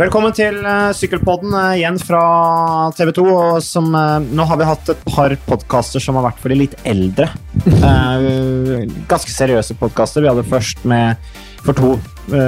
Velkommen til uh, Sykkelpodden uh, igjen fra TV 2. Og som, uh, nå har vi hatt et par podkaster som har vært for de litt eldre. ganske seriøse podkaster. Vi hadde først med For to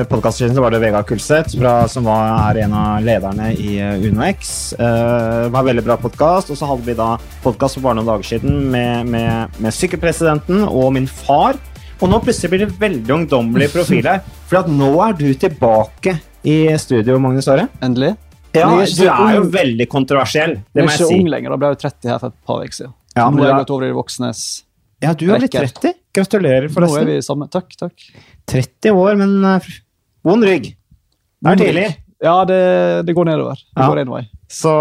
podkaster siden så var det Vegard Kulseth, som var, er en av lederne i UnoX. det var en veldig bra podkast. Og så hadde vi da podkast for bare noen dager siden med, med, med sykkelpresidenten og min far. Og nå plutselig blir det veldig ungdommelig profil her. For at nå er du tilbake i studio, Magnus Are. Endelig. Ja, du er jo veldig kontroversiell, det må jeg si. Jeg er ikke ung lenger, da ble jeg jo 30 her for et par uker siden. Ja, nå har jeg gått over i voksnes Ja, du har blitt 30. Gratulerer, forresten. Nå er vi sammen. Takk, takk. 30 år, men uh, vond rygg. Det er tidlig. Ja, det, det, går nedover. Det ja. går én vei. Så,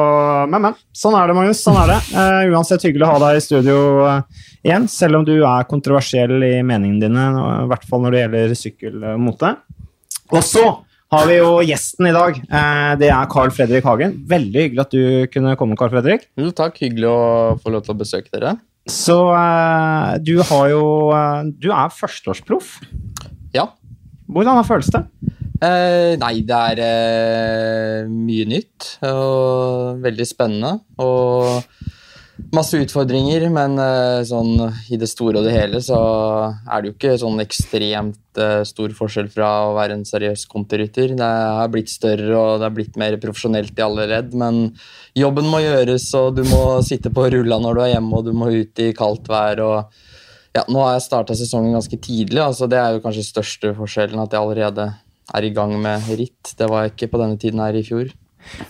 men, men. Sånn er det, Magnus. Sånn er det. Uh, uansett hyggelig å ha deg i studio uh, igjen, selv om du er kontroversiell i meningene dine, i hvert fall når det gjelder sykkelmote. Og så har vi jo gjesten i dag. Eh, det er Carl Fredrik Hagen. Veldig hyggelig at du kunne komme, Carl Fredrik. Jo, takk. Hyggelig å få lov til å besøke dere. Så uh, du har jo uh, Du er førsteårsproff. Ja. Hvordan føles det? Eh, nei, det er mye nytt og veldig spennende. Og masse utfordringer, men uh, sånn i det store og det hele så er det jo ikke sånn ekstremt uh, stor forskjell fra å være en seriøs kontorytter. Det har blitt større og det har blitt mer profesjonelt i alle ledd, men jobben må gjøres, og du må sitte på rulla når du er hjemme, og du må ut i kaldt vær. og ja, Nå har jeg starta sesongen ganske tidlig, altså det er jo kanskje største forskjellen at jeg allerede er i gang med ritt. Det var jeg ikke på denne tiden her i fjor.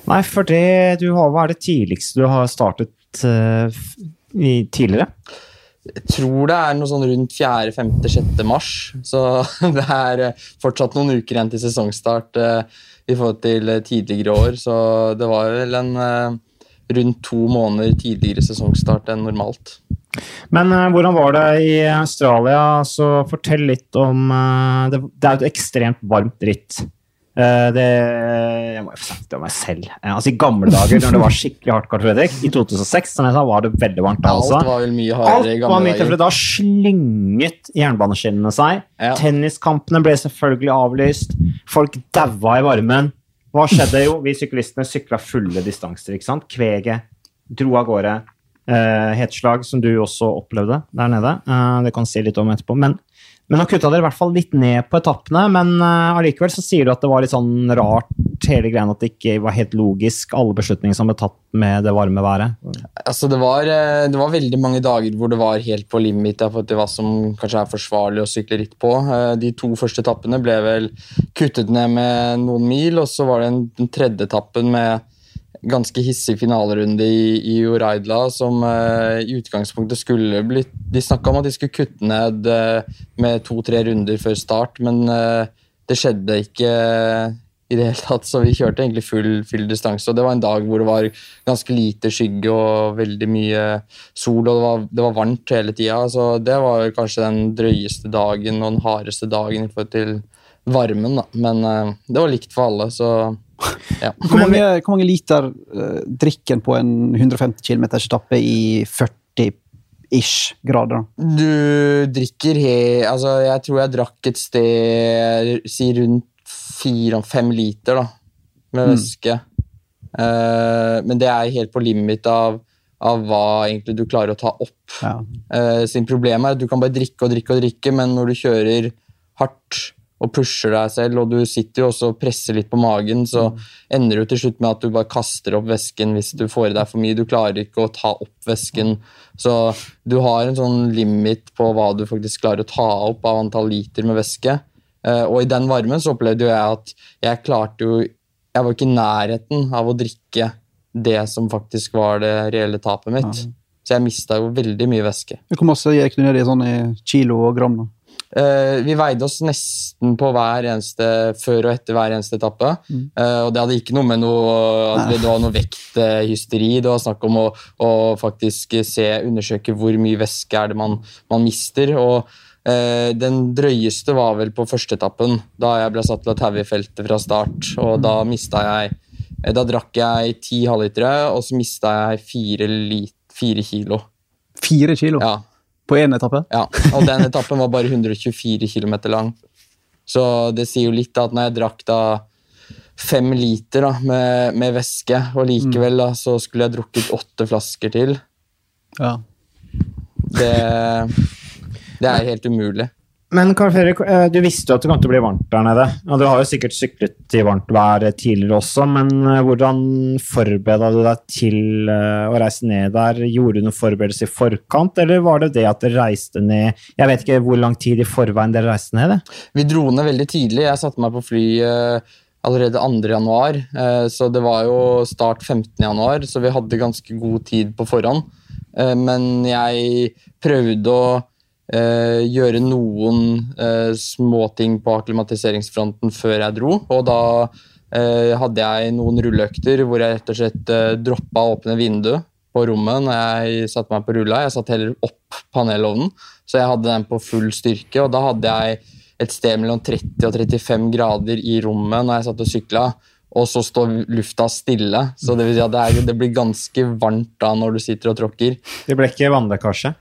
Nei, for det du har, hva er det tidligste du har startet uh, tidligere? Jeg tror det er noe sånn rundt 4., 5., 6. mars. Så det er eh, fortsatt noen uker igjen til sesongstart uh, i forhold til tidligere år. Så det var vel en uh, rundt to måneder tidligere sesongstart enn normalt. Men uh, hvordan var det i Australia? Så fortell litt om det, det, er et ekstremt varmt ritt. Eh, det, jeg må jo få sagt det om meg selv. Eh, altså I gamle dager, når det var skikkelig hardt, Karl Fredrik, i 2006, som jeg sa, var det veldig varmt da også. Alt var vel mye hardere i gamle dager. Da slynget jernbaneskinnene seg. Ja. Tenniskampene ble selvfølgelig avlyst. Folk daua i varmen. Hva skjedde? Jo, vi syklistene sykla fulle distanser. ikke sant? Kveget dro av gårde. Uh, hetslag, som du også opplevde der nede. Uh, det kan si litt om etterpå. Men men nå kutta dere i hvert fall litt ned på etappene, men uh, allikevel så sier du at det var litt sånn rart hele greia at det ikke var helt logisk, alle beslutninger som ble tatt med det varme været? Altså det var, eh, det var veldig mange dager hvor det var helt på limit for hva som kanskje er forsvarlig å sykle ritt på. Eh, de to første etappene ble vel kuttet ned med noen mil, og så var det den tredje etappen med ganske hissig finalerunde i, i Uraidla, som uh, i utgangspunktet skulle blitt De snakka om at de skulle kutte ned uh, med to-tre runder før start, men uh, det skjedde ikke i det hele tatt, så vi kjørte egentlig full, full distanse. og Det var en dag hvor det var ganske lite skygge og veldig mye sol, og det var, det var varmt hele tida. Så det var kanskje den drøyeste dagen og den hardeste dagen i forhold til varmen, da. Men det var likt for alle, så ja. Hvor, mange, hvor, mange, liter uh, drikker på en 150 km etappe i 40-ish grader? Du drikker he... Altså, jeg tror jeg drakk et sted si rundt fire-fem liter da, med mm. væske. Uh, men det er helt på limit av, av hva egentlig du klarer å ta opp. Ja. Uh, sin problem er at du kan bare drikke og drikke og drikke, men når du kjører hardt og pusher deg selv, og du sitter jo også og presser litt på magen, så mm. ender du til slutt med at du bare kaster opp væsken hvis du får i deg for mye. Du klarer ikke å ta opp væsken. Så du har en sånn limit på hva du faktisk klarer å ta opp av antall liter med væske. Eh, og i den varmen så opplevde jo jeg at jeg klarte jo Jeg var ikke i nærheten av å drikke det som faktisk var det reelle tapet mitt. Så jeg mista jo veldig mye væske. Hvor masse gikk du ned i sånn i kilo og gram? da? Uh, vi veide oss nesten på hver eneste før og etter hver eneste etappe. Mm. Uh, og det hadde ikke noe med noe det var noe vekthysteri. Det var snakk om å, å, faktisk se, undersøke hvor mye væske er det man, man mister. og uh, Den drøyeste var vel på førsteetappen, da jeg ble satt til å taue i feltet fra start. og mm. Da mista jeg Da drakk jeg ti halvlitere, og så mista jeg fire, fire kilo. Fire kilo? Ja. På én etappe? Ja, og den etappen var bare 124 km lang. Så det sier jo litt at når jeg drakk da fem liter da, med, med, væske, og likevel da, så skulle jeg drukket åtte flasker til. Ja. Det, det er helt umulig. Men Carl Fredrik, eh, du visste jo at det kom til å bli varmt der nede. Og du har jo sikkert syklet i varmt vær tidligere også, men eh, hvordan forberedte du deg til eh, å reise ned der? Gjorde du noen forberedelser i forkant, eller var det det at dere reiste ned Jeg vet ikke hvor lang tid i forveien dere reiste ned? Det? Vi dro ned veldig tidlig. Jeg satte meg på fly allerede 2. januar, så det var jo start 15. januar, så vi hadde ganske god tid på forhånd. Men jeg prøvde å eh, gjøre noen eh, småting på akklimatiseringsfronten før jeg dro. Og da eh, hadde jeg noen rulleøkter hvor jeg rett og slett eh, droppa å åpne vinduet på rommet når jeg satte meg på rulla. Jeg satte heller opp panelovnen, så jeg hadde den på full styrke. Og da hadde jeg et sted mellom 30 og 35 grader i rommet når jeg satt og sykla. Og så står lufta stille, så det vil si at det, er, det blir ganske varmt da når du sitter og tråkker. Det ble ikke vannlekkasje?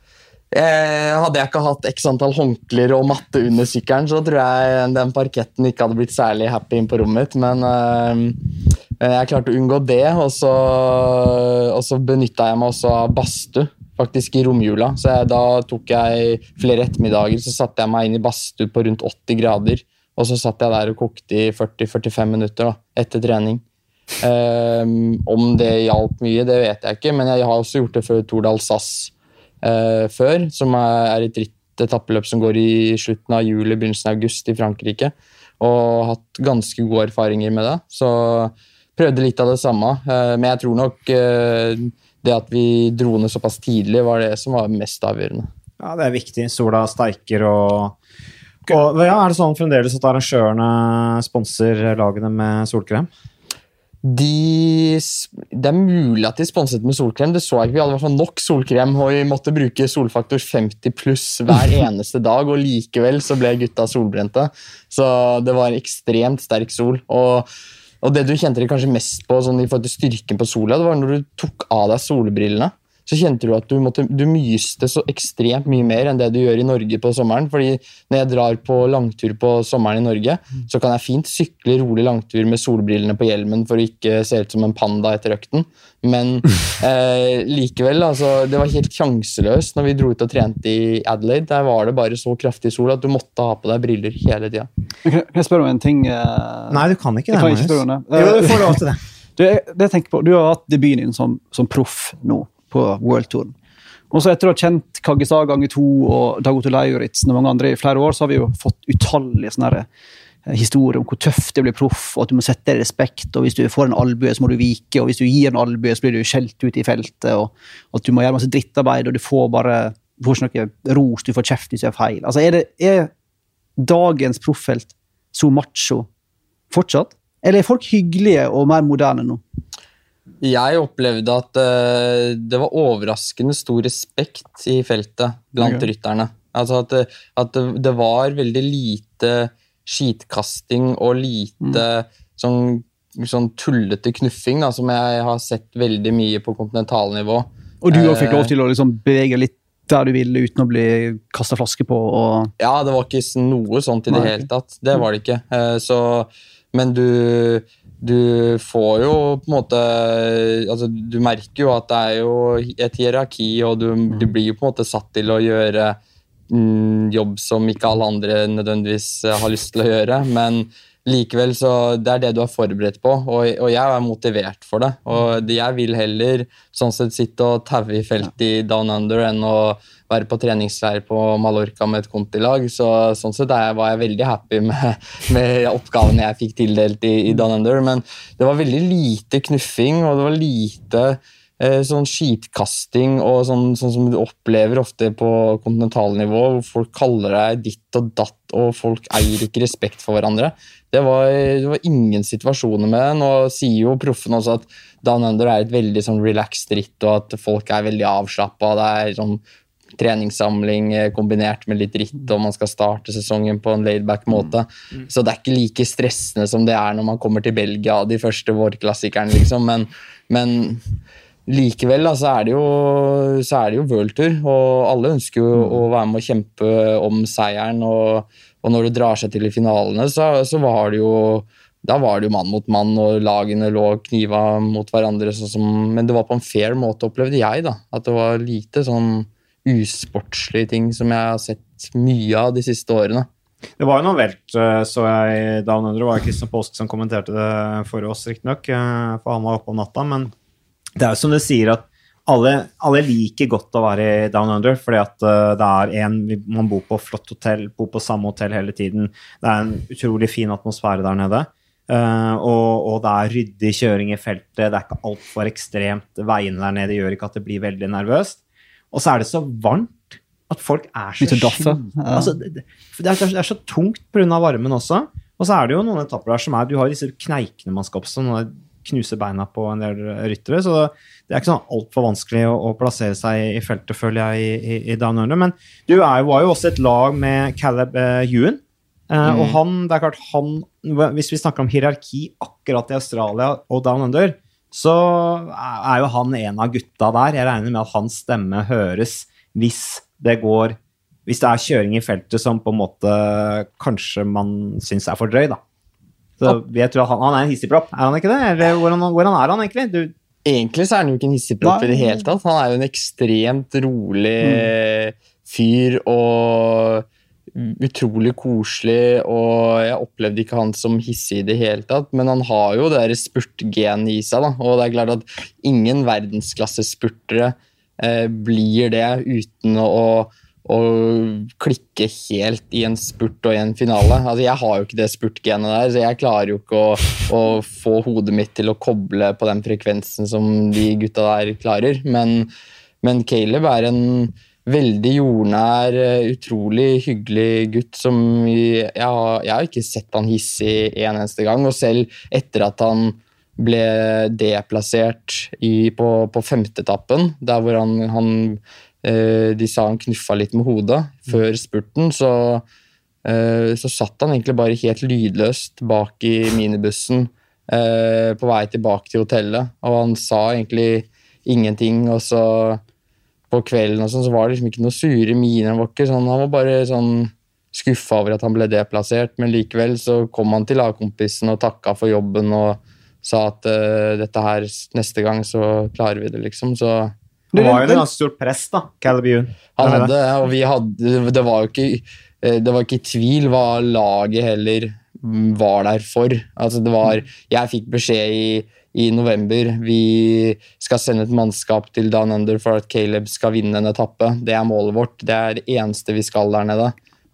Eh, hadde jeg ikke hatt x antall håndklær og matte under sykkelen, så tror jeg den parketten ikke hadde blitt særlig happy inn på rommet mitt. Men eh, jeg klarte å unngå det, og så, og så benytta jeg meg også av badstue faktisk i romjula. Så jeg, da tok jeg flere ettermiddager så satte jeg meg inn i badstue på rundt 80 grader. Og så satt jeg der og kokte i 40-45 minutter da, etter trening. Um, om det hjalp mye, det vet jeg ikke, men jeg har også gjort det før Tordal SAS eh, før, som er et ritt etappeløp som går i slutten av juli, begynnelsen av august i Frankrike. Og hatt ganske gode erfaringer med det. Så prøvde litt av det samme. Eh, men jeg tror nok eh, det at vi dro ned såpass tidlig, var det som var mest avgjørende. Ja, det er viktig. Sola steiker og og ja, Er det sånn fremdeles at arrangørene sponser lagene med solkrem? De, det er mulig at de sponset med solkrem. Det så jeg ikke. Vi hadde i hvert fall nok solkrem, og vi måtte bruke solfaktor 50 pluss hver eneste dag, og likevel så ble gutta solbrente. Så det var ekstremt sterk sol. Og, og det du kjente deg kanskje mest på sånn, i forhold til styrken på sola, det var når du tok av deg solbrillene så kjente du at du, måtte, du myste så ekstremt mye mer enn det du gjør i Norge på sommeren. fordi når jeg drar på langtur på sommeren i Norge, så kan jeg fint sykle rolig langtur med solbrillene på hjelmen for å ikke se ut som en panda etter økten. Men eh, likevel, altså, det var helt sjanseløst når vi dro ut og trente i Adelaide. Der var det bare så kraftig sol at du måtte ha på deg briller hele tida. Kan jeg spørre om en ting? Uh... Nei, du kan ikke det. Kan ikke det. Jo, du får lov til det. Du, det jeg på, du har hatt debuten din som, som proff nå på worldtouren. Og så etter å ha kjent Kaggestad ganger to og Dagoto Lauritzen og mange andre i flere år, så har vi jo fått utallige sånne her, historier om hvor tøft det blir proff, og at du må sette deg respekt. og Hvis du får en albue, så må du vike, og hvis du gir en albue, så blir du skjelt ut i feltet. og At du må gjøre masse drittarbeid, og du får bare du får ikke noe ros, du får kjeft hvis du gjør feil. Altså, er, det, er dagens profffelt så macho fortsatt? Eller er folk hyggelige og mer moderne nå? Jeg opplevde at uh, det var overraskende stor respekt i feltet blant okay. rytterne. Altså at, at det, var veldig lite skitkasting og lite mm. sånn, sånn, tullete knuffing, da, som jeg har sett veldig mye på kontinentalnivå. Og du òg fikk lov til å liksom bevege litt der du ville uten å bli kasta flaske på? Og... Ja, det var ikke noe sånt i det hele tatt. Det var det ikke. Så, men du du får jo på en måte altså Du merker jo at det er jo et hierarki, og du, du blir jo på en måte satt til å gjøre mm, jobb som ikke alle andre nødvendigvis har lyst til å gjøre. Men likevel så det er det du er forberedt på, og, og jeg er motivert for det. Og jeg vil heller sånn sett sitte og taue i feltet i Down Under enn å være på treningsleir på Mallorca med et kontilag. Så sånn sett jeg, var jeg veldig happy med, med oppgavene jeg fikk tildelt i, i Down Under. Men det var veldig lite knuffing, og det var lite eh, sånn skitkasting og sånn, sånn, som du opplever ofte på kontinentalnivå, hvor folk kaller deg ditt og datt, og folk eier ikke respekt for hverandre. Det var, det var ingen situasjoner med det. Nå sier jo proffen også at Down Under er et veldig sånn relaxed ritt, og at folk er veldig avslappa. Det er sånn treningssamling eh, kombinert med litt ritt, og man skal starte sesongen på en laidback måte. Mm. Mm. Så det er ikke like stressende som det er når man kommer til Belgia, de første vårklassikerne, liksom. Men, men likevel da, så er det jo, så er det jo worldtur, og alle ønsker jo mm. å være med og kjempe om seieren. Og, og når det drar seg til i finalene, så, så var det jo da var det jo mann mot mann, og lagene lå kniva mot hverandre. Sånn som, men det var på en fair måte, opplevde jeg. da, At det var lite sånn usportslige ting som jeg har sett mye av de siste årene. Det var jo noe velt, eh, så jeg down under. Det var Kristian Påske som kommenterte det for oss, riktignok, eh, for han var oppe om natta. Men det er jo som du sier, at alle, alle, liker godt å være i Down Under, fordi at uh, det er en Man bor på flott hotell, bor på samme hotell hele tiden. Det er en utrolig fin atmosfære der nede. Uh, og, og, det er ryddig kjøring i feltet, det er ikke altfor ekstremt. Veiene der nede gjør ikke at det blir veldig nervøst. Og så er det så varmt at folk er så skitne. Altså, det, det, er, så tungt pga. varmen også. Og så er det jo noen etapper der som er Du har disse kneikene man skal oppstå knuse beina på en del ryttere. Så det er ikke sånn altfor vanskelig å, å, plassere seg i feltet, føler jeg, i, i, i Down Under. Men du er, var jo også et lag med Caleb uh, Ewan. Uh, mm. Og han, det er klart han Hvis vi snakker om hierarki akkurat i Australia og Down Under, så er jo han en av gutta der. Jeg regner med at hans stemme høres hvis det går Hvis det er kjøring i feltet som på en måte kanskje man syns er for drøy, da. Så jeg tror han, han er en hissigpropp, er han ikke det? Eller hvordan, hvordan er han egentlig? Du, Egentlig så er han jo ikke en hissigpropp i det hele tatt. Han er jo en ekstremt rolig mm. fyr og utrolig koselig. Og jeg opplevde ikke han som hissig i det hele tatt, men han har jo det spurtgenet i seg. Da. Og det er klart at ingen verdensklassespurtere eh, blir det uten å, å klikke helt i en spurt og i en finale. Altså, jeg har jo ikke det spurtgenet der, så jeg klarer jo ikke å, å, få hodet mitt til å koble på den frekvensen som de gutta der klarer. Men, men Caleb er en veldig jordnær, utrolig hyggelig gutt som jeg, har, jeg har ikke sett han hissig en eneste gang. Og selv etter at han ble deplassert i, på, på femteetappen, der hvor han, han Eh, de sa han knuffa litt med hodet før spurten, så, eh, så satt han egentlig bare helt lydløst bak i minibussen eh, på vei tilbake til hotellet. Og han sa egentlig ingenting, og så på kvelden og sånn, så var det liksom ikke noe sure miner. Han var, sånn, han var bare sånn skuffa over at han ble deplassert, men likevel så kom han til lagkompisen og takka for jobben og sa at dette her neste gang så klarer vi det, liksom. Så han var jo under ganske stort press, da, Caleb Ewan. Han hadde, og vi hadde Det var jo ikke, eh, det var ikke tvil hva laget heller var der for. Altså, det var Jeg fikk beskjed i, i november vi skal sende et mannskap til Down Under for at Caleb skal vinne en etappe. Det er målet vårt. Det er det eneste vi skal der nede.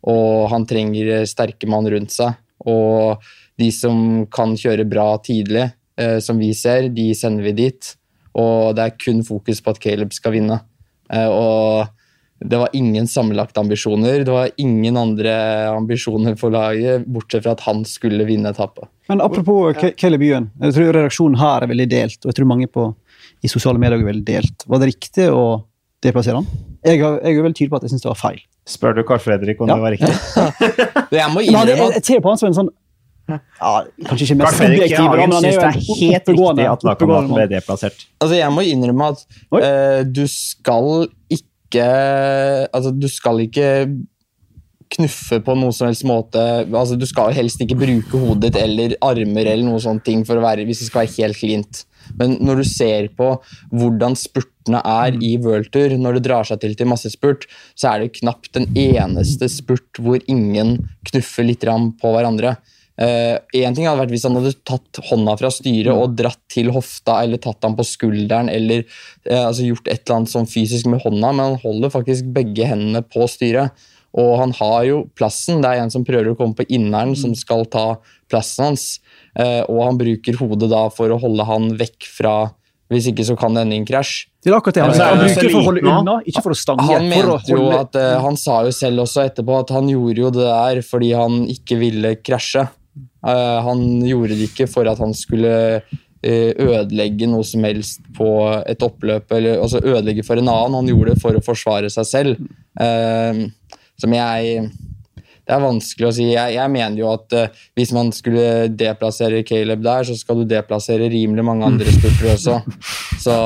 Og han trenger sterke mann rundt seg. Og de som kan kjøre bra tidlig, eh, som vi ser, de sender vi dit og det er kun fokus på at Caleb skal vinne. Eh, og det var ingen sammenlagte ambisjoner. Det var ingen andre ambisjoner for laget, bortsett fra at han skulle vinne etappe. Men apropos ja. Caleb Byen. Jeg tror redaksjonen her er veldig delt, og jeg tror mange på, i sosiale medier er veldig delt. Var det riktig å deplassere han? Jeg, jeg er veldig tydelig på at jeg syns det var feil. Spør du Carl Fredrik om ja. det var riktig? jeg må innrømme at... Jeg, jeg ser på han som en sånn ja, kanskje ikke mest subjektiv, men han er jo det er helt riktig at lagkameraten ble deplassert. Altså, jeg må innrømme at uh, du skal ikke Altså, du skal ikke knuffe på noen som helst måte. Altså, du skal helst ikke bruke hodet ditt eller armer eller noe sånt ting for å være, hvis det skal være helt klint. Men når du ser på hvordan spurtene er i worldtur, når det drar seg til til massespurt, så er det knapt den eneste spurt hvor ingen knuffer litt på hverandre. Én uh, ting hadde vært hvis han hadde tatt hånda fra styret mm. og dratt til hofta eller tatt ham på skulderen eller uh, altså gjort et eller annet sånn fysisk med hånda, men han holder faktisk begge hendene på styret. Og han har jo plassen. Det er en som prøver å komme på inneren, mm. som skal ta plassen hans. Uh, og han bruker hodet da for å holde han vekk fra hvis ikke så kan det ende i en krasj. Det er akkurat det. Han, han bruker for å holde unna, ikke for å stange. Han, mente jo at, han sa jo selv også etterpå at han gjorde jo det der fordi han ikke ville krasje. Eh, han gjorde det ikke for at han skulle eh, ødelegge noe som helst på et oppløp, eller altså ødelegge for en annen. Han gjorde det for å forsvare seg selv. Uh, som jeg Det er vanskelig å si. Jeg, jeg mener jo at hvis man skulle deplassere Caleb der, så skal du deplassere rimelig mange andre spurtere også. Så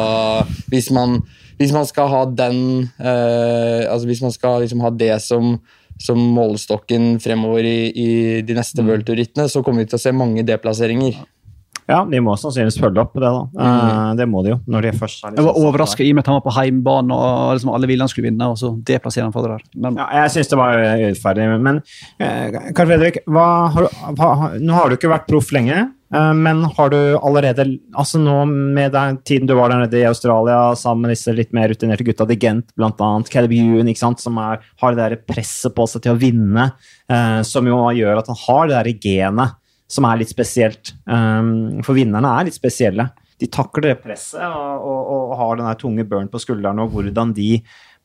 hvis man, hvis man skal ha den Altså hvis man skal liksom ha det som som målestokken fremover i, i de neste World Tour-rittene, så kommer vi til å se mange deplasseringer. Ja, de må sannsynligvis følge opp på det, da. Mm. det må de jo. når de først er liksom Jeg var overraska i og med at han var på heimbane og liksom alle ville han skulle vinne, og så deplasserer han for det der. Men... Ja, jeg syns det var urettferdig. Men eh, Karl Fredrik, hva, har, hva, nå har du ikke vært proff lenge. Eh, men har du allerede altså nå med den tiden du var der nede i Australia sammen med disse litt mer rutinerte gutta, de Gent bl.a., Caleb Ewan, som er, har det der presset på seg til å vinne, eh, som jo gjør at han har det der genet som er litt spesielt. Um, for vinnerne er litt spesielle. De takler det presset og, og, og har den tunge børn på skuldrene, og hvordan de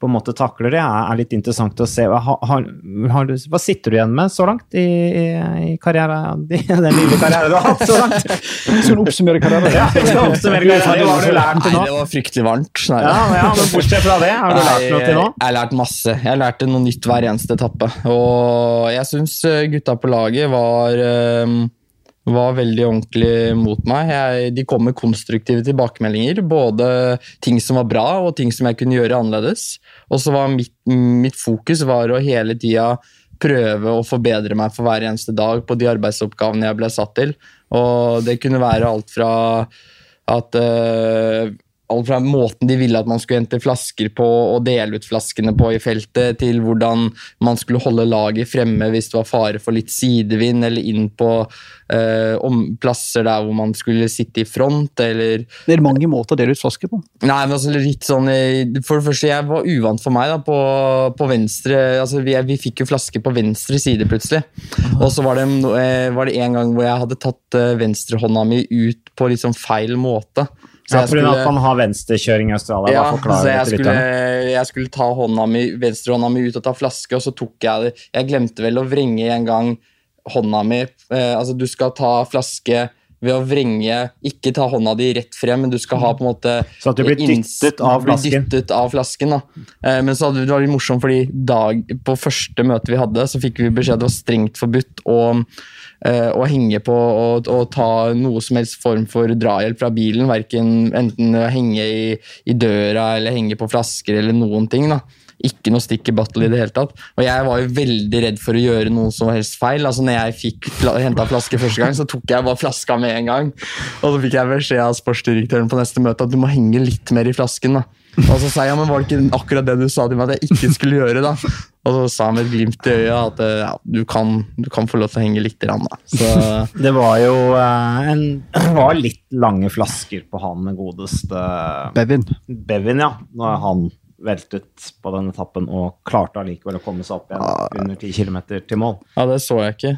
på en måte takler det, er, litt interessant å se. Har, har, har, hva sitter du igjen med så langt i, i, karrieren, den lille karrieren du har hatt så langt? Skal du oppsummere karrieren? Ja, skal oppsummere karrieren. Hva har du lært til nå? Nei, det var fryktelig varmt. Nei, ja, ja, men Bortsett fra det, har du Nei, lært noe til nå? Jeg har lært masse. Jeg lærte noe nytt hver eneste etappe. Og jeg syns eh, gutta på laget var um, var veldig ordentlig mot meg. Jeg, de kom med konstruktive tilbakemeldinger. Både ting som var bra, og ting som jeg kunne gjøre annerledes. Og så var mitt, mitt, fokus var å hele tida prøve å forbedre meg for hver eneste dag på de arbeidsoppgavene jeg ble satt til. Og det kunne være alt fra at uh, alt fra måten de ville at man skulle hente flasker på og dele ut flaskene på i feltet, til hvordan man skulle holde laget fremme hvis det var fare for litt sidevind, eller inn på eh, om, plasser der hvor man skulle sitte i front, eller Det er mange måter å dele ut flasker på. Nei, men altså litt sånn For det første, jeg var uvant for meg da, på, på venstre altså vi, vi, fikk jo flasker på venstre side plutselig. Og så var det, eh, var det en gang hvor jeg hadde tatt eh, venstrehånda mi ut på litt sånn feil måte. Så ja, skulle, at man har venstrekjøring i Australia? Ja, så jeg skulle, jeg skulle, ta hånda mi, venstrehånda mi ut og ta flaske, og så tok jeg det Jeg glemte vel å vrenge en gang hånda mi. Eh, altså, du skal ta flaske ved å vrenge Ikke ta hånda di rett frem, men du skal ha på en måte Så at du blir dyttet av flasken? Dyttet av flasken da. Eh, men så hadde det vært morsomt, fordi dag, på første møte vi hadde, så fikk vi beskjed at det var strengt forbudt å Eh, å henge på og, og, ta noe som helst form for drahjelp fra bilen. Verken enten henge i, i, døra eller henge på flasker eller noen ting. da. Ikke noe stikk i battle i det hele tatt. Og jeg var jo veldig redd for å gjøre noe som helst feil. Altså når jeg fikk henta flaske første gang, så tok jeg bare flaska med en gang. Og så fikk jeg beskjed av sportsdirektøren på neste møte at du må henge litt mer i flasken. da. Og så sa jeg ja, men var det ikke akkurat det du sa til meg at jeg ikke skulle gjøre? da? Og så sa han med et glimt i øyet at ja, du, kan, du, kan, få lov til å henge litt. Rann, da. Så, det var jo uh, en, var litt lange flasker på han godeste Bevin. Bevin, ja. Når han veltet på den etappen og klarte allikevel å komme seg opp igjen ah. under 10 km til mål. Ja, det så jeg ikke.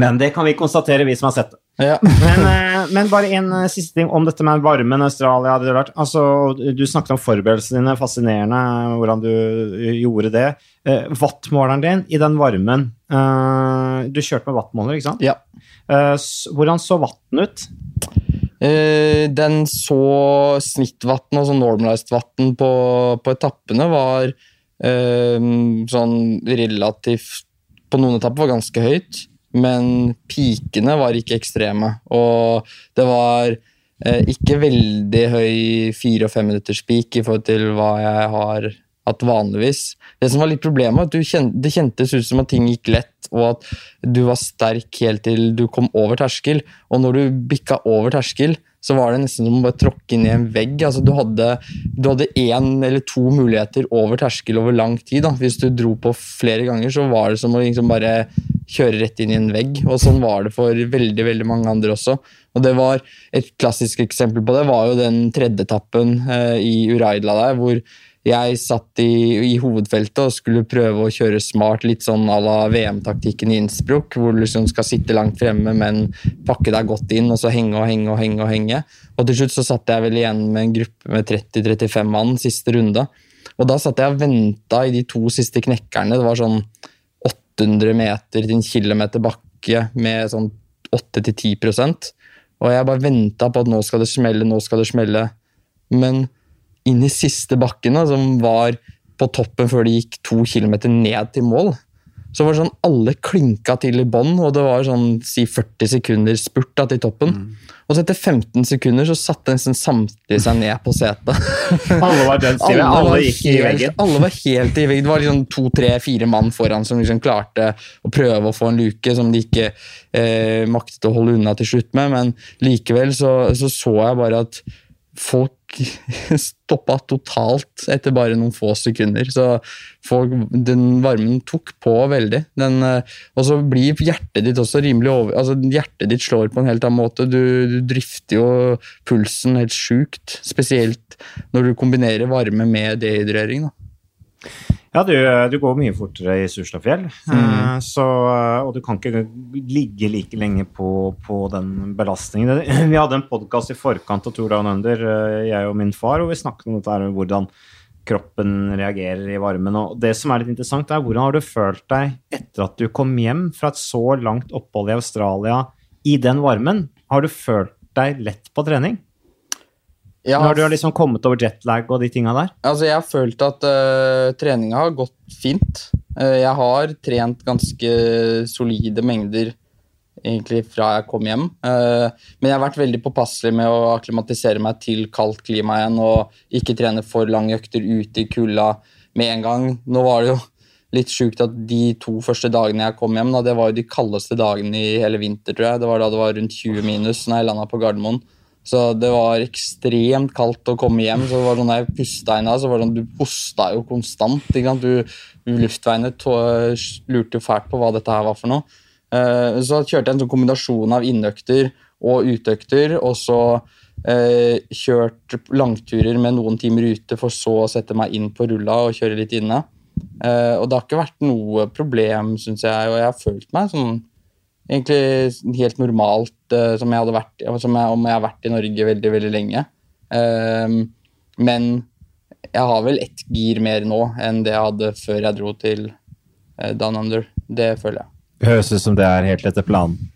Men det kan vi konstatere, vi som har sett det. Ja. men, eh, men, bare en eh, siste ting om dette med varmen i Australia. Altså, du snakket om forberedelsene dine, fascinerende hvordan du eh, gjorde det. Wattmåleren din i den varmen Du kjørte med wattmåler, ikke sant? Ja. Hvordan så vatten ut? Den så snittvann, altså normalized vann på, på, etappene, var sånn relativt På noen etapper var ganske høyt men pikene var ikke ekstreme. Og det var eh, ikke veldig høy fire- og femminutterspik i forhold til hva jeg har hatt vanligvis. Det som var litt problemet, at kjente, det kjentes ut som at ting gikk lett, og at du var sterk helt til du kom over terskel. Og når du bikka over terskel, så var det nesten som å bare tråkke inn i en vegg. Altså, du hadde én eller to muligheter over terskel over lang tid. Da. Hvis du dro på flere ganger, så var det som å liksom bare kjøre rett inn i en vegg. Og sånn var det for veldig veldig mange andre også. Og det var Et klassisk eksempel på det var jo den tredje etappen eh, i Uraidla der, hvor jeg satt i, i, hovedfeltet og skulle prøve å kjøre smart, litt sånn à la VM-taktikken i Innsbruck, hvor du liksom skal sitte langt fremme, men pakke deg godt inn, og så henge og henge og henge. Og henge. Og til slutt så satt jeg vel igjen med en gruppe med 30-35 mann siste runde. Og da satt jeg og venta i de to siste knekkerne. Det var sånn 800 meter til en kilometer bakke med sånn 8-10% Og jeg bare venta på at nå skal det smelle, nå skal det smelle. Men inn i siste bakken, som var på toppen før de gikk to kilometer ned til mål, så var det sånn alle klinka til i bånn, og det var sånn si 40 sekunder spurt da, til toppen. Og så etter 15 sekunder så satte nesten samtlige seg ned på setet. Alle var dønn stive. Alle Alle gikk helt, i veggen. Alle var helt i veggen. Det var liksom to, tre, fire mann foran som liksom klarte å prøve å få en luke som de ikke eh, maktet å holde unna til slutt med, men likevel så så, så jeg bare at folk stoppa totalt etter bare noen få sekunder. Så folk, den varmen tok på veldig. Den, eh, og så blir hjertet ditt også rimelig over altså Hjertet ditt slår på en helt annen måte. Du, du drifter jo pulsen helt sjukt. Spesielt når du kombinerer varme med dehydrering. Da. Ja, du, du går mye fortere i Surstadfjell, Mm. så, og du kan ikke ligge like lenge på, på den belastningen. Vi hadde en podkast i forkant av Tour Down Under, eh, jeg og min far, og vi snakket om dette her, hvordan kroppen reagerer i varmen. Og det som er litt interessant, er hvordan har du følt deg etter at du kom hjem fra et så langt opphold i Australia i den varmen? Har du følt deg lett på trening? Jeg Når har, du har liksom kommet over jetlag og de tinga der? altså jeg har følt at uh, treninga har gått fint. Uh, jeg har trent ganske solide mengder egentlig fra jeg kom hjem. Uh, men jeg har vært veldig påpasselig med å akklimatisere meg til kaldt klima igjen og ikke trene for lange økter ute i kulda med en gang. Nå var det jo litt sjukt at de to første dagene jeg kom hjem, da, det var jo de kaldeste dagene i hele vinter, tror jeg. Det var da det var rundt 20 minus når jeg landa på Gardermoen. Så det var ekstremt kaldt å komme hjem. så det var sånn jeg pusta inn så var det sånn, Du hosta jo konstant. ikke sant? Du, Luftveiene lurte jo fælt på hva dette her var for noe. Eh, så kjørte jeg en sånn kombinasjon av innøkter og utøkter, og så eh, kjørt langturer med noen timer ute, for så å sette meg inn på rulla og kjøre litt inne. Eh, og det har ikke vært noe problem, syns jeg, og jeg har følt meg sånn egentlig helt normalt uh, som, jeg hadde vært, som jeg, om jeg har vært i Norge veldig, veldig lenge. Um, men jeg har vel ett gir mer nå enn det jeg hadde før jeg dro til uh, Down Under. Det føler jeg. Høres ut som det er helt etter planen.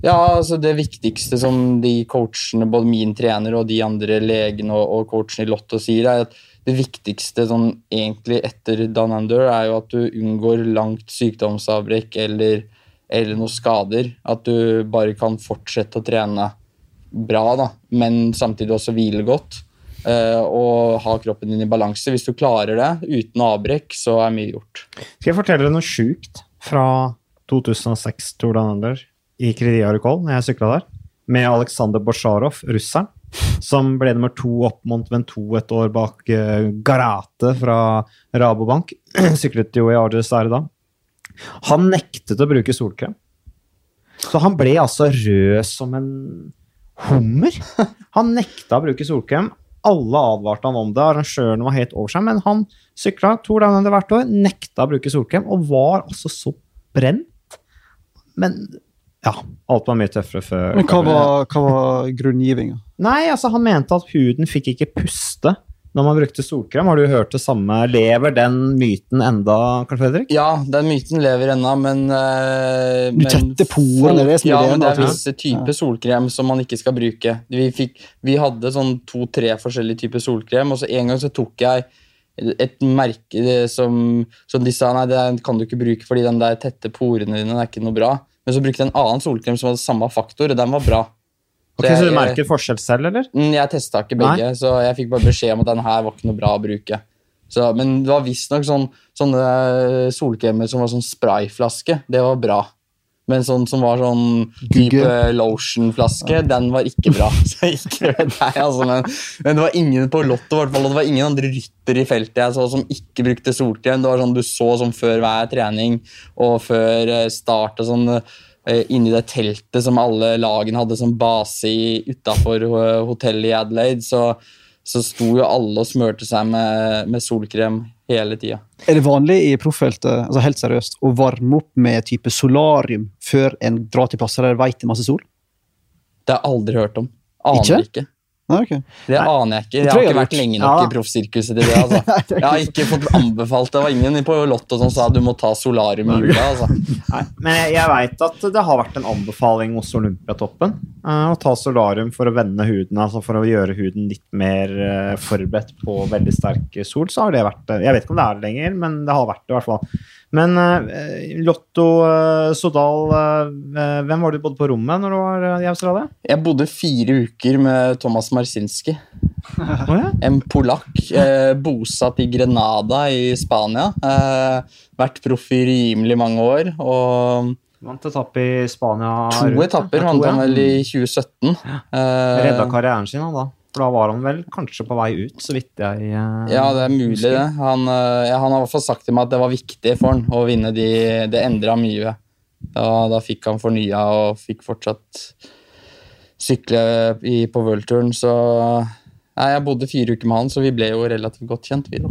Ja, altså Det viktigste som de coachene, både min trener og de andre legene og, og coachene i Lotto sier, er at det viktigste sånn egentlig etter Down Under er jo at du unngår langt sykdomsavbrekk eller, eller noen skader. At du bare kan fortsette å trene bra, da, men samtidig også hvile godt. eh, og ha kroppen din i balanse. Hvis du klarer det uten avbrekk, så er mye gjort. Skal jeg fortelle deg noe sjukt fra 2006 Tour Down Under i Kridiarukol, når jeg sykla der, med Aleksandr Bosjarov, russeren, som ble nummer to opp Mont Ventoux et år bak uh, Garate fra Rabobank. Syklet jo i Arges der da. Han nektet å bruke solkrem. Så han ble altså rød som en hummer. Han nekta å bruke solkrem. Alle advarte han om det, arrangørene var helt over seg, men han sykla to Down hvert år, nekta å bruke solkrem, og var altså så brent. Men ja, alt var mye tøffere før. Men hva var, hva var grunngivinga? Nei, altså han mente at huden fikk ikke puste når man brukte solkrem. Har du hørt det samme? Lever den myten enda, Karl Fredrik? Ja, den myten lever ennå, men uh, Du tetter porene, det er som Ja, men det er altså. visse typer solkrem som man ikke skal bruke. Vi, fikk, vi hadde sånn to-tre forskjellige typer solkrem, og så en gang så tok jeg et merke som, som de sa nei, det kan du ikke bruke fordi den der tette porene dine er ikke noe bra. Men så brukte jeg en annen solkrem som hadde samme faktor, og den var bra. Ok, jeg- så du merker forskjell selv, eller? Mm, Jeg testa ikke begge, så jeg fikk bare beskjed om at den her var ikke noe bra å bruke. Så, men det var visstnok sånn, sånne solkremer som var sånn sprayflaske. Det var bra. Men sånn som var sånn type lotionflaske, den var ikke bra. Så ikke vet deg, altså, men, men det var ingen på Lotto, hvert fall, og det var ingen andre ryttere i feltet jeg så som ikke brukte solkrem. Det var sånn du så sånn før hver trening og før eh, start og sånn eh, inni det teltet som alle lagene hadde som base utafor hotellet i Adelaide, så, så sto jo alle og smurte seg med, med solkrem hele tida. Er det vanlig i proffeltet altså helt seriøst, å varme opp med type solarium før en drar til plasser der vet det er masse sol? Det har jeg aldri hørt om. Aner Ikke? ikke. Nei, Det Det aner jeg ikke. Jeg har ikke vært lenge nok Ja. i proffsirkuset til det. altså. Nei, Jeg har ikke fått anbefalt det. var ingen på Lotto som sa du må ta solarium i jula. altså. Nei, men jeg, jeg veit at det har vært en anbefaling hos Olympiatoppen uh, å ta solarium for å vende huden, altså for å gjøre huden litt mer uh, forberedt på veldig sterk sol. Så har det vært eh, Jeg vet ikke om det er det lenger, men det har vært det i hvert fall. Men uh, Lotto uh, Sodal, uh, hvem var du bodde på rommet når du var i Australia? Jeg bodde fire uker med Thomas Marsinski. oh, ja? En polakk. bosatt i Grenada i Spania. vært proff i rimelig mange år. og Vant etappe i Spania. To etapper vant han vel i 2017. Ja. Redda karrieren sin, han da. For da var han vel kanskje på vei ut, så vidt jeg uh, Ja, det er mulig, det. Han, uh, ja, han har i hvert fall sagt til meg at det var viktig for han å vinne de Det endra mye. Da, da, fikk han fornya og fikk fortsatt sykle i, på worldturen, så Nei, jeg bodde fire uker med han, så vi ble jo relativt godt kjent, vi, da.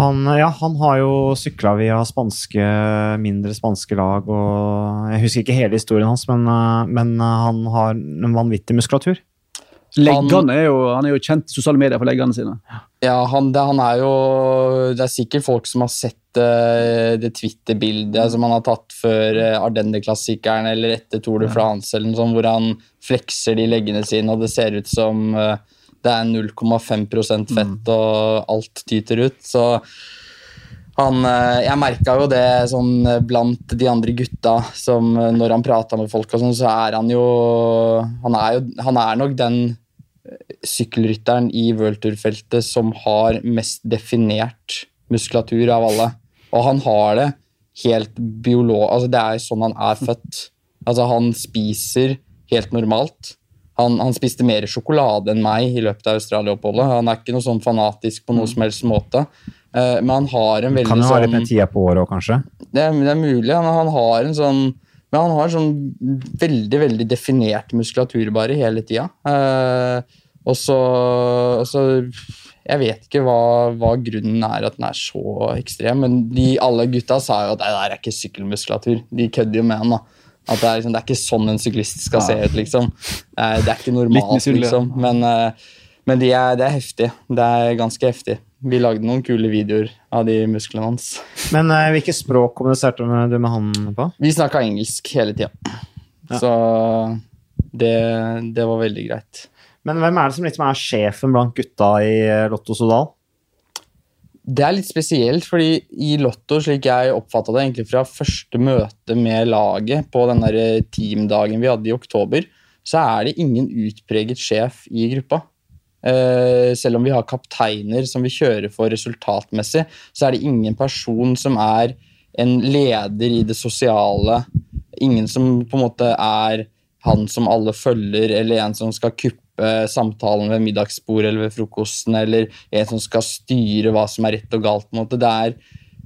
Han, ja, han har jo sykla via spanske, mindre spanske lag, og jeg husker ikke hele historien hans, men, eh, men han har en vanvittig muskulatur. Leggene er jo, han er jo kjent i sosiale medier for leggene sine. Ja, han, det, han, er jo Det er sikkert folk som har sett uh, det Twitter-bildet som han har tatt før uh, Ardenne-klassikeren eller etter Tour de France, eller noe sånt, hvor han flekser de leggene sine, og det ser ut som uh, det er 0,5% fett, mm. og alt tyter ut. Så han, jeg merka jo det sånn blant de andre gutta som når han prata med folk, og sånn, så er han jo Han er jo han er nok den sykkelrytteren i worldtour-feltet som har mest definert muskulatur av alle. Og han har det helt biolog... Altså, det er sånn han er født. Altså, han spiser helt normalt. Han, han spiste mer sjokolade enn meg i løpet av Australia-oppholdet. Han er ikke noe sånn fanatisk på noen som helst måte. Uh, men han har en veldig sånn Kan jo ha litt med tida på året òg, kanskje? Det, det, er mulig. Han, han har en sånn men han har sånn veldig veldig definert muskulatur bare hele tida. Uh, og så, så Jeg vet ikke hva, hva, grunnen er at den er så ekstrem, men de, alle gutta sa jo at det der er ikke sykkelmuskulatur. De kødder jo med han. da. At det er, liksom, det er ikke sånn en syklist skal se ut, liksom. Det er, ikke normalt, liksom. Men, eh, men de er, det er heftig. Det er ganske heftig. Vi lagde noen kule videoer av de musklene hans. Men uh, hvilke språk kommuniserte du med han på? Vi snakka engelsk hele tida. Ja. Så det, det, var veldig greit. Men hvem er det som liksom er sjefen blant gutta i eh, Lotto Sodal? Det er litt spesielt, fordi i Lotto, slik jeg oppfatta det egentlig fra første møte med laget på den der teamdagen vi hadde i oktober, så er det ingen utpreget sjef i gruppa. Uh, selv om vi har kapteiner som vi kjører for resultatmessig, så er det ingen person som er en leder i det sosiale. Ingen som på en måte er han som alle følger, eller en som skal kuppe samtalen ved middagsbordet eller ved frokosten, eller en som skal styre hva som er rett og galt. på en måte. Det er,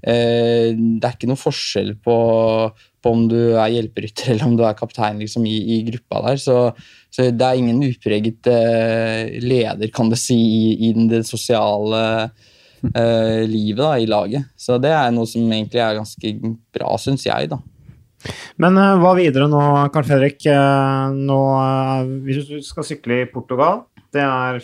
eh, det er ikke noen forskjell på, på, om du er hjelperytter eller om du er kaptein liksom, i, i, gruppa der. Så, så, det er ingen upreget eh, leder, kan du si, i, i det sosiale eh, livet da, i laget. Så det er noe som egentlig er ganske bra, syns jeg. da. Men uh, hva videre nå, Karl Fredrik? Uh, nå, uh, hvis du skal sykle i Portugal, det er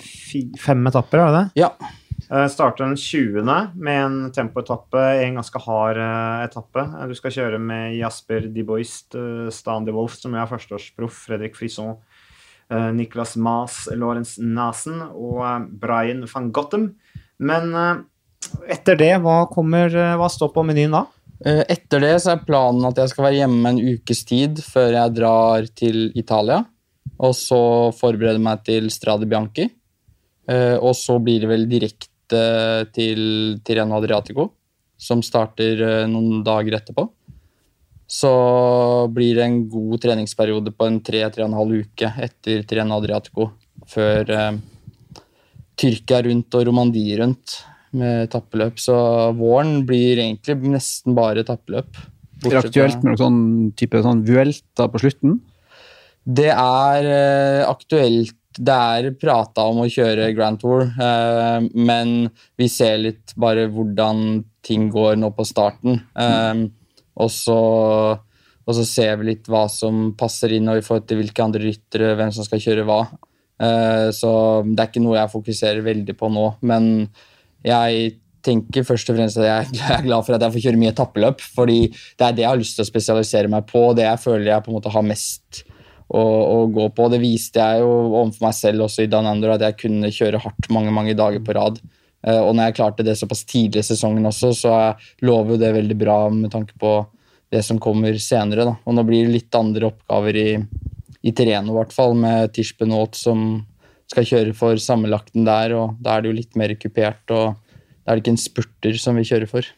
fem etapper, er det det? Ja. starter den 20. med en tempoetappe, en ganske hard etappe. Du skal kjøre med Jasper de Boist, Stan de Wolf, som er førsteårsproff, Fredrik Frisson, Niklas Maas, Lorentz Nasen og Brian van Gottem. Men etter det, hva, kommer, hva står på menyen da? Eh, etter det så er planen at jeg skal være hjemme en ukes tid før jeg drar til Italia. Og så forberede meg til Strade Bianchi. Eh, og så blir det vel direkte til Tireno Adriatico, som starter eh, noen dager etterpå. Så blir det en god treningsperiode på en tre-tre-og-en-halv uke etter Tireno Adriatico før Tyrkia rundt og Romandie rundt med tappeløp. Så våren blir egentlig nesten bare tappeløp. Er det aktuelt med noe sånn type sånn Vuelta på slutten? Det er uh, aktuelt. Det er prata om å kjøre Grand Tour, eh, men vi ser litt bare hvordan ting går nå på starten. Eh, og, så, og så ser vi litt hva som passer inn, og i forhold til hvilke andre ryttere, hvem som skal kjøre hva. så det er ikke noe jeg fokuserer veldig på nå. men jeg tenker først og fremst at jeg er glad for at jeg får kjøre mye etappeløp. fordi det er det jeg har lyst til å spesialisere meg på, det jeg føler jeg på en måte har mest å, å gå på. Det viste jeg jo overfor meg selv også i Dan Andor, at jeg kunne kjøre hardt mange mange dager på rad. Eh, og når jeg klarte det såpass tidlig i sesongen også, så lover jo det veldig bra med tanke på det som kommer senere. Da. Og nå blir det litt andre oppgaver i, i Tireno, i hvert fall, med Tishbenot som skal kjøre for sammenlagten der, og da er det jo litt mer kupert, og da er det ikke en spurter som vi kjører for.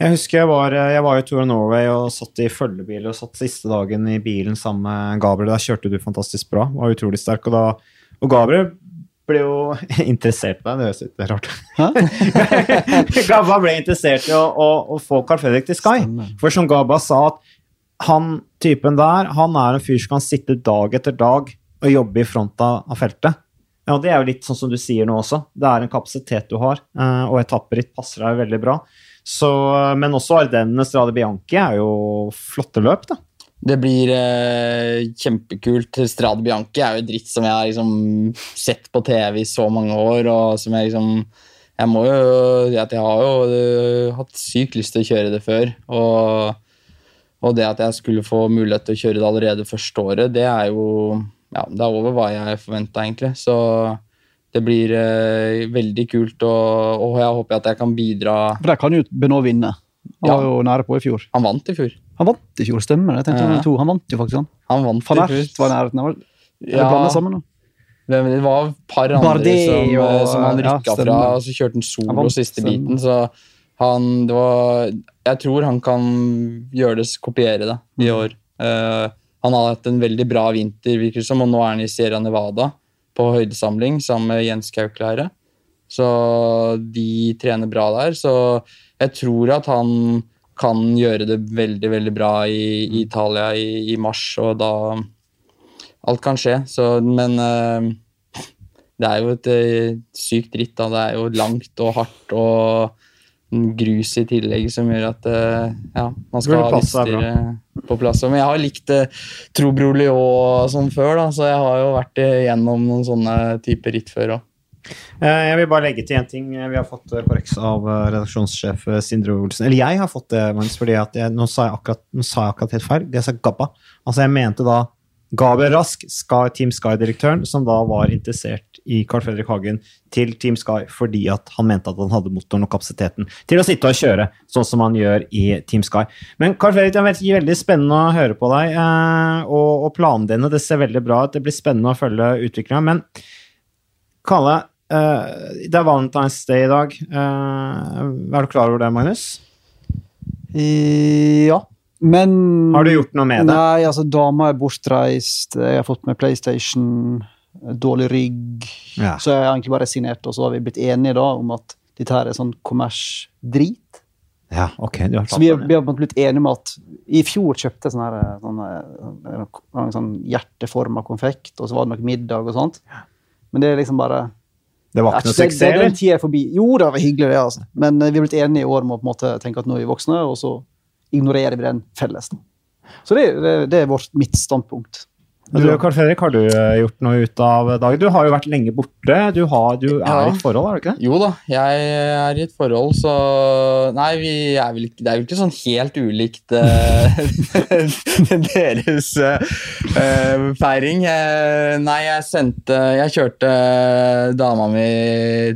Jeg husker jeg var, jeg var i Tour of Norway og satt i følgebil og satt siste dagen i bilen sammen med Gabriel. Der kjørte du fantastisk bra, var utrolig sterk. Og, da, og Gabriel ble jo interessert i deg, det høres litt rart ut. Gabba ble interessert i å, å, å få Carl Fredrik til Sky. For som Gabba sa, at han typen der, han er en fyr som kan sitte dag etter dag og jobbe i front av feltet. Ja, Det er jo litt sånn som du sier nå også. Det er en kapasitet du har, eh, og etapperitt passer deg veldig bra. Så, men også Ardenne Strade Bianchi er jo flotte løp, da. Det blir eh, kjempekult. Strade Bianchi er jo dritt som jeg har liksom, sett på TV i så mange år, og som jeg liksom Jeg må jo Jeg har jo uh, hatt sykt lyst til å kjøre det før. Og, og, det at jeg skulle få mulighet til å kjøre det allerede første året, det er jo ja, det er over hva jeg forventa, egentlig. Så det blir eh, veldig kult, og, og, jeg håper at jeg kan bidra. For Der kan jo Benoit vinne. Han ja. var jo nære på i fjor. Han vant i fjor. Han vant i fjor, stemmer det. Ja. Han vant jo faktisk, han. Han vant Van Ert var nærheten. Var, ja. sammen, nå? Det var et par andre Bardet, som, og, eh, som, han rykka fra, og så kjørte han solo han vant, siste stemmer. biten. Så han det var, Jeg tror han kan gjøre det, kopiere det i mm. år. Uh, han har hatt en veldig bra vinter, virker det som, og nå er han i Sierra Nevada på høydesamling sammen med Jens Kauklære. Så de trener bra der. Så jeg tror at han kan gjøre det veldig, veldig bra i, i Italia i, i, mars, og da Alt kan skje, så Men uh, det er jo et uh, sykt ritt, da. Det er jo langt og hardt og grus i tillegg som gjør at uh, ja, man skal ha utstyret på plass. Men jeg har likt uh, Trobro Lyon sånn før, da, så jeg har jo vært igjennom noen sånne typer ritt før òg. Eh, jeg vil bare legge til én ting. Vi har fått korreks av redaksjonssjef Sindre Olsen. Eller jeg har fått det, Magnus, fordi jeg, nå, sa jeg akkurat, nå sa jeg akkurat helt feil. Jeg sa Gabba. Altså, jeg mente da Gabriel Rask, Sky, Team Sky-direktøren, som da var interessert i Carl Fredrik Hagen til Team Sky fordi at han mente at han hadde motoren og kapasiteten til å sitte og kjøre, sånn som han gjør i Team Sky. Men Carl Fredrik, det er veldig spennende å høre på deg, eh, og, og planene dine det ser veldig bra ut. Det blir spennende å følge utviklinga. Men Kalle, eh, det er Valentine's Day i dag. Eh, er du klar over det, Magnus? Ja. Men Har du gjort noe med det? Nei, altså, dama er bortreist, jeg har fått med PlayStation, dårlig rygg. Ja. Så jeg har egentlig bare resignert, og så har vi blitt enige da om at dette her er sånn kommers-drit. Ja, ok. Du har så vi har, vi har blitt enige om at I fjor kjøpte jeg sånn, her, sånne, sånn, sånn hjerteforma konfekt, og så var det nok middag og sånt. Men det er liksom bare det var ikke noe suksess, eller? Den tida er forbi. Jo, det var hyggelig, det. altså. Men eh, vi har blitt enige i år om å på en måte tenke at nå er vi voksne, og så ignorerer vi den felles. Så det, det, det er vårt, mitt standpunkt. Du, Karl Fredrik, har du eh, gjort noe ut av dagen? Du har jo vært lenge borte. Du, har, du er ja. i et forhold, er du ikke det? Jo da, jeg er i et forhold, så Nei, er vel, det er jo ikke sånn helt ulikt uh, deres uh, feiring. Uh, nei, jeg sendte Jeg kjørte dama mi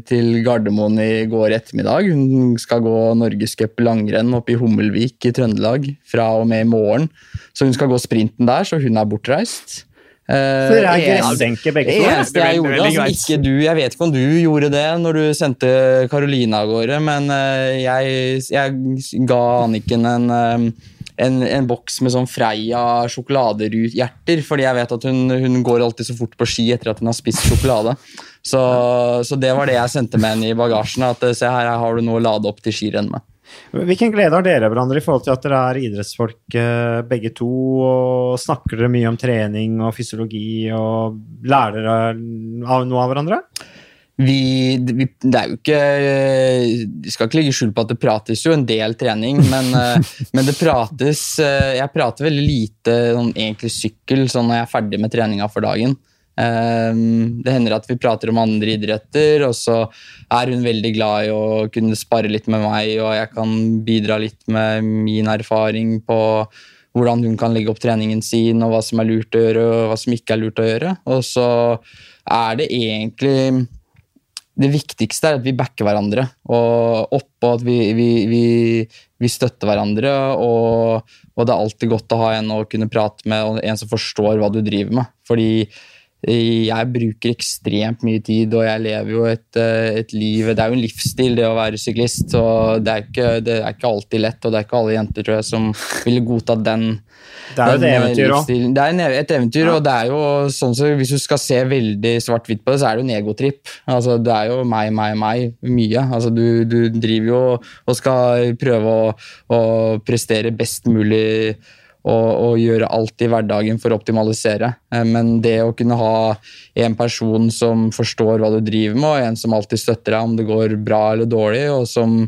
til Gardermoen i går ettermiddag. Hun skal gå norgescup langrenn oppe i Hummelvik i Trøndelag fra og med i morgen. Så hun skal gå sprinten der, så hun er bortreist. Uh, begge eneste jeg gjorde, altså, ikke du, jeg vet ikke om du gjorde det når du sendte Karoline av gårde, men uh, jeg, jeg, ga Anniken en, uh, en, en, boks med sånn Freia sjokoladerhjerter, fordi jeg vet at hun, hun, går alltid så fort på ski etter at hun har spist sjokolade. Så, så det var det jeg sendte med henne i bagasjen. At se her, her har du noe å lade opp til skirenn med. Hvilken glede har dere hverandre i forhold til at dere er idrettsfolk eh, begge to? og Snakker dere mye om trening og fysiologi og lærer dere noe av hverandre? Vi, vi, det er jo ikke Vi skal ikke legge skjul på at det prates jo en del trening, men, eh, men det prates eh, Jeg prater veldig lite sånn, egentlig sykkel sånn når jeg er ferdig med treninga for dagen. Ehm, det hender at vi prater om andre idretter, og så er hun veldig glad i å kunne spare litt med meg, og jeg kan bidra litt med min erfaring på hvordan hun kan legge opp treningen sin, og hva som er lurt å gjøre, og hva som ikke er lurt å gjøre. Og så er det egentlig det viktigste er at vi backer hverandre. Og oppå at vi, vi, vi, vi, støtter hverandre. Og, og, det er alltid godt å ha en å kunne prate med, og en som forstår hva du driver med. Fordi jeg bruker ekstremt mye tid, og jeg lever jo et, eh, et, liv Det er jo en livsstil, det å være syklist. og det er, ikke, det er ikke alltid lett, og det er ikke alle jenter tror jeg, som ville godtatt den. Det er jo et eventyr òg. Det er et eventyr, ja. og det er jo sånn så hvis du skal se veldig svart-hvitt på det, så er det jo en egotripp. Altså, det er jo meg, meg, meg mye. Altså, du, du driver jo og skal prøve å, å prestere best mulig og, og, gjøre alt i hverdagen for å optimalisere. Eh, men det å kunne ha en person som forstår hva du driver med, og en som alltid støtter deg om det går bra eller dårlig, og som,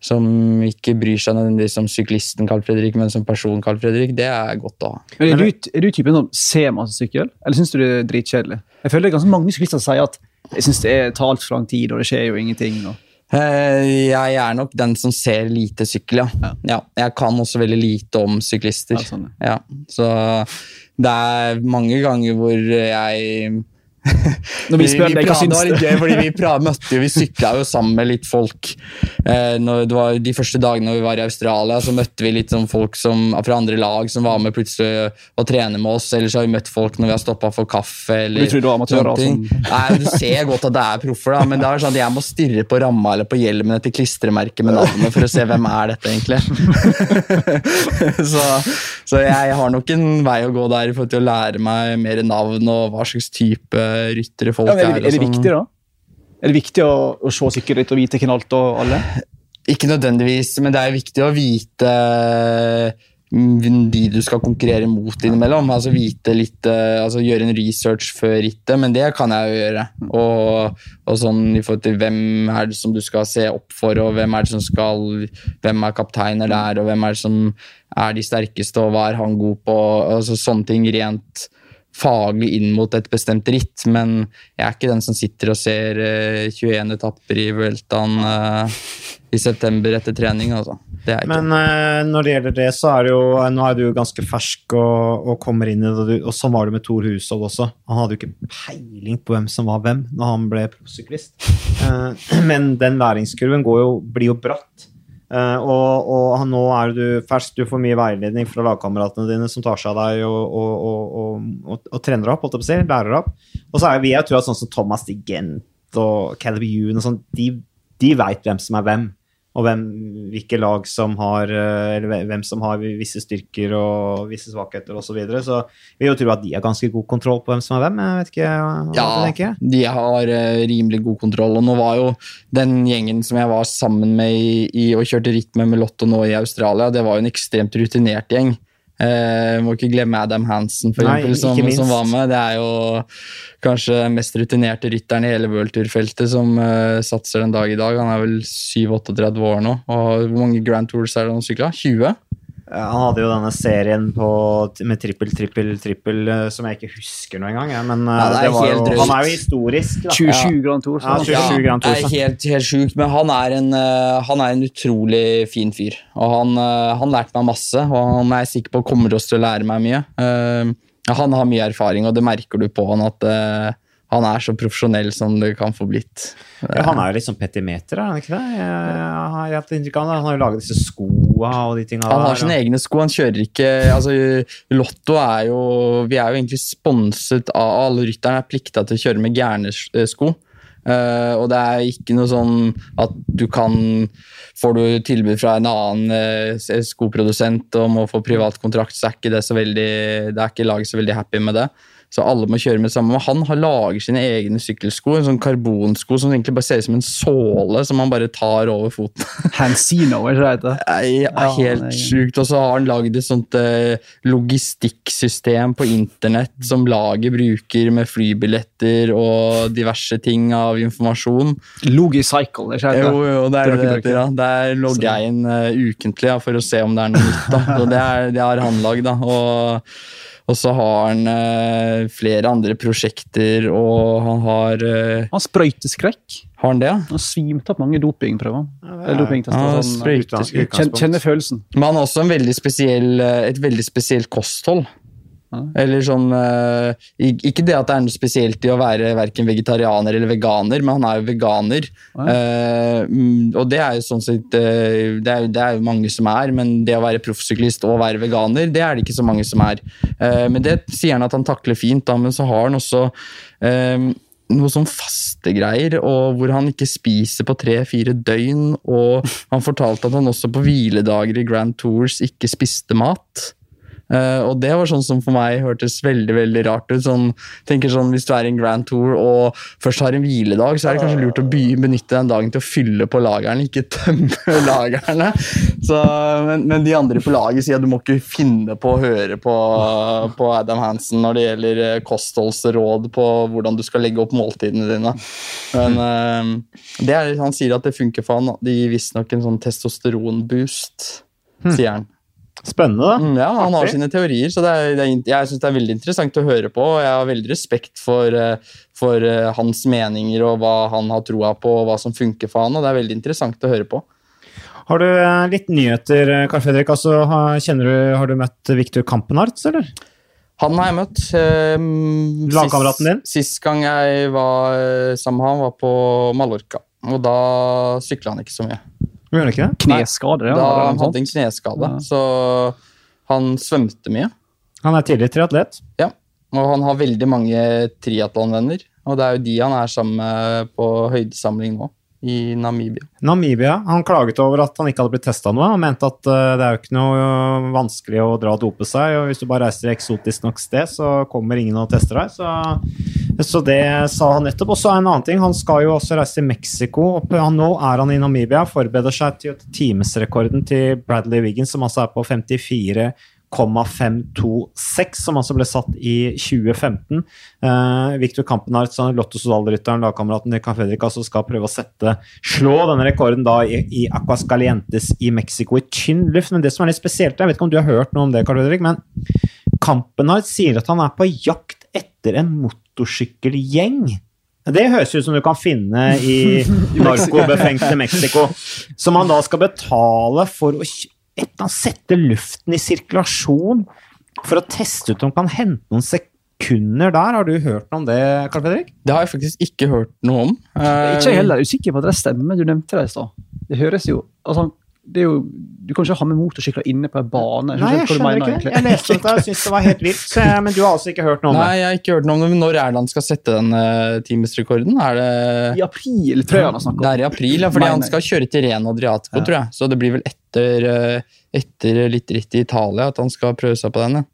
som ikke bryr seg nødvendigvis som syklisten Carl Fredrik, men som person Carl Fredrik, det er godt å ha. Men er, du, er du typen som ser masse sykkel, eller syns du det er dritkjedelig? Jeg føler det er ganske mange syklister som sier at jeg syns det tar altfor lang tid, og det skjer jo ingenting. Og jeg er nok den som ser lite sykkel, ja. ja. ja jeg kan også veldig lite om syklister. Ja, sånn. Så det er mange ganger hvor jeg når vi spør deg hva syns du? Gøy, fordi vi møtte jo, vi sykla jo sammen med litt folk. Eh, det var De første dagene vi var i Australia, så møtte vi litt sånn folk som, fra andre lag som var med plutselig og trene med oss. Eller så har vi møtt folk når vi har stoppa for kaffe. Eller, du tror du var amatører? Sånn. Nei, du ser godt at det er proffer, da, men det er sånn at jeg må stirre på ramma eller på hjelmen etter klistremerket med navnet for å se hvem er dette egentlig. så, så jeg har nok en vei å gå der for å lære meg mer navn og hva slags type ryttere folk ja, er. Er det, er det viktig, da? Er det viktig å, å se sikkerhet og vite hvem alt og alle? Ikke nødvendigvis, men det er viktig å vite mm, de du skal konkurrere mot innimellom. Altså vite litt, eh, altså Gjøre en research før rittet, men det kan jeg jo gjøre. Og, og, sånn i forhold til hvem er det som du skal se opp for, og hvem er det som skal Hvem er kapteiner der, og hvem er det som er de sterkeste, og hva er han god på? altså Sånne ting rent faglig inn mot et bestemt ritt, men jeg er ikke den som sitter og ser uh, 21 etapper i Vueltaen uh, i september etter trening. Altså. men uh, når det gjelder det, så er det jo Nå er du ganske fersk og, og kommer inn i det, og sånn var det med Thor Hushovd også. Han hadde jo ikke peiling på hvem som var hvem når han ble proffsyklist. Men den læringskurven jo, blir jo bratt. Uh, og, og, nå er du fersk, du får mye veiledning fra lagkameratene dine som tar seg av deg og, og, og trener opp, holdt jeg på å si, lærer opp. Og så er vi, jeg tror at sånn som Thomas Digent og Caleb Yoon og sånn, de, de veit hvem som er hvem og hvem, hvilke lag som har eh, eller hvem som har visse styrker og visse svakheter osv. Så, videre. så vi vil jo tro at de har ganske god kontroll på hvem som er hvem. jeg vet ikke hva ja, du tenker. de har uh, rimelig god kontroll. Og nå var jo den gjengen som jeg var sammen med i, i og kjørte ritt med med Lotto nå i Australia, det var jo en ekstremt rutinert gjeng. Uh, må ikke glemme Adam Hansen, for Nei, eksempel, som, som, var med. Det er jo kanskje den mest rutinerte rytteren i hele worldtour-feltet som uh, satser den dag i dag. Han er vel 7-38 år nå. Og hvor mange Grand Tours er det han sykla? 20? Han hadde jo denne serien på, med trippel, trippel, trippel eh, som jeg ikke husker noe engang. Men ja, er jo, han er jo historisk. Da. 27 Grand Tours. Ja, 27 Grand Tour Er helt, helt sjukt, men han er, en, han er, en, utrolig fin fyr. Og han, han lærte meg masse, og han er jeg sikker på kommer også til å lære meg mye. Han har mye erfaring, og det merker du på han at han er så profesjonell som det kan få blitt. Ja, han er jo litt sånn petimeter, er han ikke det? Jeg har hatt inntrykk av. Han har jo laget disse skoa og de tinga. Han har sine egne sko, han kjører ikke altså Lotto er jo Vi er jo egentlig sponset av Alle rytterne er plikta til å kjøre med gærne sko. Uh, og det er ikke noe sånn at du kan Får du tilbud fra en annen uh, skoprodusent om å få privat kontrakt, så er ikke det så veldig Det er ikke laget så veldig happy med det så alle må kjøre med samme. Men han har lager sine egne sykkelsko, en sånn karbonsko som egentlig bare ser ut som en såle som han bare tar over foten. Hansino, er det det heter? helt sjukt. Og så har han lagd et sånt eh, logistikksystem på internett som laget bruker med flybilletter og diverse ting av informasjon. Logicycle, ikke det? Jo, jo, det er det det heter. Ja. Der logger jeg inn uh, ukentlig ja, for å se om det er noe nytt. da. Og det, er, det har han lagd. da. Og og så har han eh, flere andre prosjekter, og han har eh, Han sprøyteskrekk. Har han det? Han har svimt opp mange dopingprøver. Ja, ja, sånn, kjenner følelsen. Men han har også veldig spesiell, eh, et veldig spesielt kosthold. Eller sånn eh, Ikke det at det er noe spesielt i å være verken vegetarianer eller veganer, men han er jo veganer. Ja. Uh, og det er jo sånn sett eh, det, er, det er jo mange som er, men det å være proffsyklist og være veganer, det er det ikke så mange som er. Uh, men det sier han at han takler fint, da, men så har han også eh, noe sånn faste greier, og hvor han ikke spiser på tre-fire døgn. Og han fortalte at han også på hviledager i Grand Tours ikke spiste mat. Eh, og det var sånn som for meg hørtes veldig veldig rart ut. Sånn, tenker sånn, Hvis du er i en Grand Tour og først har en hviledag, så er det kanskje lurt å by, benytte den dagen til å fylle på lagrene, ikke tømme lagrene. Så, men, men de andre på laget sier at du må ikke finne på å høre på, på Adam Hansen når det gjelder eh, kostholdsråd på hvordan du skal legge opp måltidene dine. Men uh, det er, han sier at det funker for han. Det gir visstnok en sånn testosteronboost, sier han. Spennende, da. Mm, ja, han har sine teorier, så det er, det er, jeg synes det er veldig interessant å høre på. og Jeg har veldig respekt for, eh, for eh, hans meninger og hva han har troa på, og hva som funker for han, og det er veldig interessant å høre på. Har du eh, litt nyheter, Karl Fredrik? Altså, har, du, har du møtt Viktor Kampenarts, eller? Han har jeg møtt. eh, Lagkameraten din? Sist gang jeg var sammen med han, var på Mallorca. Og da sykla han ikke så mye. Gjør det ikke? Kneskade, ja. Da han hadde en kneskade, Ja. så han svømte mye. Han er tidligere triatlet. Ja, og han har veldig mange triatlonvenner. Og det er jo de han er sammen med på høydesamling nå, i Namibia. Namibia. Han klaget over at han ikke hadde blitt testa noe. Han mente at eh, det er jo ikke noe eh, vanskelig å dra og dope seg, og hvis du bare reiser eksotisk nok sted, så kommer ingen og tester deg. Så, så det sa han nettopp. Og så er en annen ting, han skal jo også reise til Mexico. og nå er han i Namibia, forbereder seg til timesrekorden til Bradley Wiggins, som altså er på 54,526, som altså ble satt i 2015. Uh, Victor Kampenhardt, Lotto Sodal-rytteren, lagkameraten til Carl Fredrik, altså skal prøve å sette, slå denne rekorden da i, i Aquascalientes i Mexico i tynn luft. Men det som er litt spesielt, jeg vet ikke om du har hørt noe om det, Carl Fredrik, men Kampenhardt sier at han er på jakt etter en motorsykkelgjeng. Det høres ut som du kan finne i narkobefengte Mexico. Som han da skal betale for å et eller annet sette luften i sirkulasjon for å teste ut om han kan hente noen sekunder der. Har du hørt noe om det, Karl Fredrik? Det har jeg faktisk ikke hørt noe om. Eh, Ikke jeg heller. Usikker på at det stemmer. Du nevnte det i stad. Det høres jo altså, er jo, Du kan ikke ha med motorsykler inne på en bane. Nei, jeg skjønner mener, ikke egentlig. Jeg leste dette og syntes det var helt vilt. Men du har altså ikke hørt noe om det? Nei, jeg har ikke hørt noe om det. Men når er det han skal sette den uh, timesrekorden? Er det I april, tror jeg han har snakket om. Det er i april, ja, fordi Mener han skal kjøre til Ren Adriatico, Ja. tror jeg. Så det blir vel etter, eh, etter litt ritt i Italia at han skal prøve seg på den. Ja.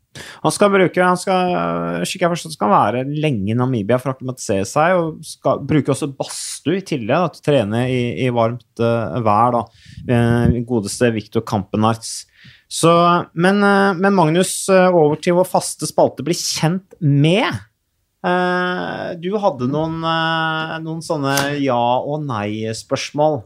Han skal bruke, han skal, jeg forstår, skal være lenge i Namibia for å akklimatisere seg, og skal bruke også badstue i tillegg da, til å trene i, i varmt uh, vær. da. Uh, godeste Viktor Kampenarts. Så, men, uh, men Magnus, over til vår faste spalte bli kjent med. Du hadde noen, eh, noen sånne ja- og nei-spørsmål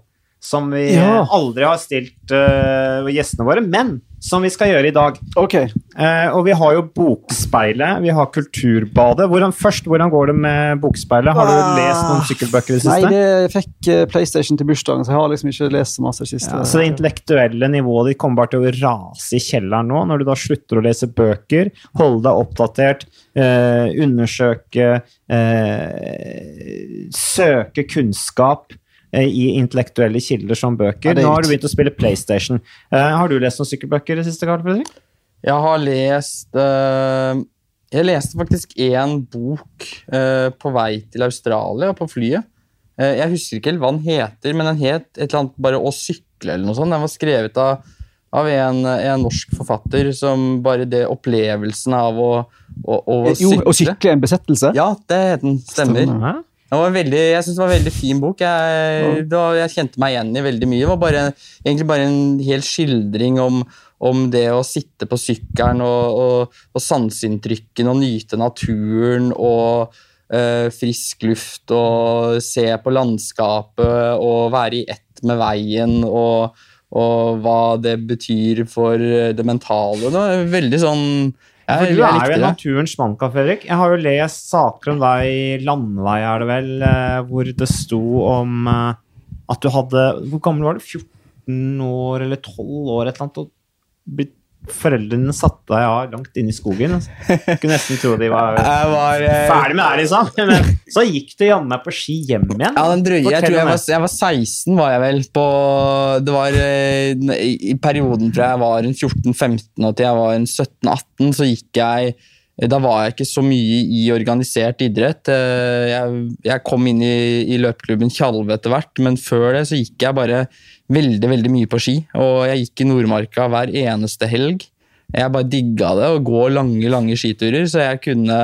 som vi Ja. aldri har stilt uh, gjestene våre, men som vi skal gjøre i dag. Okay. Uh, og vi har jo Bokspeilet, vi har Kulturbadet. Hvordan, først, hvordan går det med Bokspeilet? Har du lest noen sykkelbøker i det Nei, siste? det, jeg fikk eh, PlayStation til bursdagen, så jeg har liksom ikke lest så masse det siste. Ja, så det intellektuelle nivået ditt kommer bare til å rase i kjelleren nå, når du da slutter å lese bøker, holde deg oppdatert, uh, undersøke Søke kunnskap i intellektuelle kilder som bøker. Ja, er nå har du begynt å spille PlayStation. Eh, har du lest noen sykkelbøker i det siste, Karl Fredrik? Jeg har lest eh, Jeg leste faktisk én bok eh, på vei til Australia på flyet. Eh, jeg husker ikke helt hva den heter, men den het et eller annet bare 'Å sykle' eller noe sånt. Den var skrevet av, av en, en norsk forfatter som bare det opplevelsen av å, å, å sykle. Jo, å sykle en besettelse? Ja, det heter den. Stemmer. Stemmer. Hæ? Det var veldig, jeg synes det var en veldig fin bok. Jeg, var, jeg kjente meg igjen i veldig mye. Det var bare, egentlig bare en hel skildring om, om det å sitte på sykkelen og, og, og sanseinntrykkene og nyte naturen og øh, frisk luft og se på landskapet og være i ett med veien og, og hva det betyr for det mentale. Det var veldig sånn For du er jo en naturens mannkaff, Fredrik. Jeg har jo lest saker om deg i Landvei, er det vel, eh, hvor det sto om eh, at du hadde Hvor gammel var du? 14 år eller 12 år, et eller annet? Og blitt foreldrene satte deg av langt inne i skogen. Jeg Kunne nesten tro de var, var eh... ferdig med det, liksom. Men så gikk du jammen meg på ski hjem igjen. Ja, den drøye. Jeg tror jeg var, jeg var, 16, var jeg vel. På, det var eh, i perioden fra jeg var 14-15 og til jeg var 17-18, så gikk jeg da var jeg ikke så mye i organisert idrett. Eh, jeg, jeg kom inn i, i løpeklubben Tjalve etter hvert, men før det så gikk jeg bare veldig veldig mye på ski. Og jeg gikk i Nordmarka hver eneste helg. Jeg bare digga det, å gå lange lange skiturer. Så jeg kunne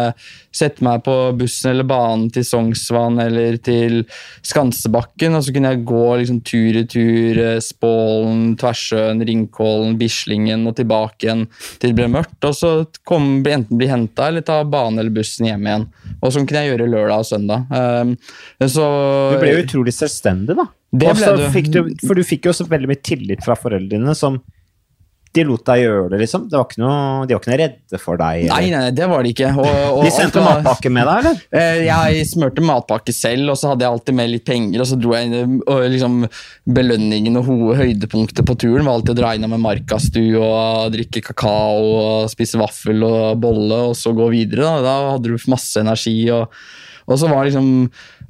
sette meg på bussen eller banen til Sognsvann eller til Skansebakken, og så kunne jeg gå liksom, tur i tur eh, Spålen, Tversjøen, Ringkollen, Bislingen og tilbake igjen til det ble mørkt. Og så kom, enten bli henta eller ta banen eller bussen hjem igjen. Og sånn kunne jeg gjøre lørdag og søndag. Um, så, du ble jo utrolig selvstendig, da. Det ble du. du. For du fikk jo også veldig mye tillit fra foreldrene som de lot deg gjøre det, liksom? Det var ikke noe, de var ikke noe redde for deg? Eller? Nei, nei, det var de ikke. Og, og, de sendte og, matpakke med deg, eller? Eh, jeg smurte matpakke selv, og så hadde jeg alltid med litt penger. Og så dro jeg inn, og liksom Belønningen og høydepunktet på turen var alltid å dra innom en markastue og drikke kakao og spise vaffel og bolle, og så gå videre. Da, da hadde du masse energi. og og så var liksom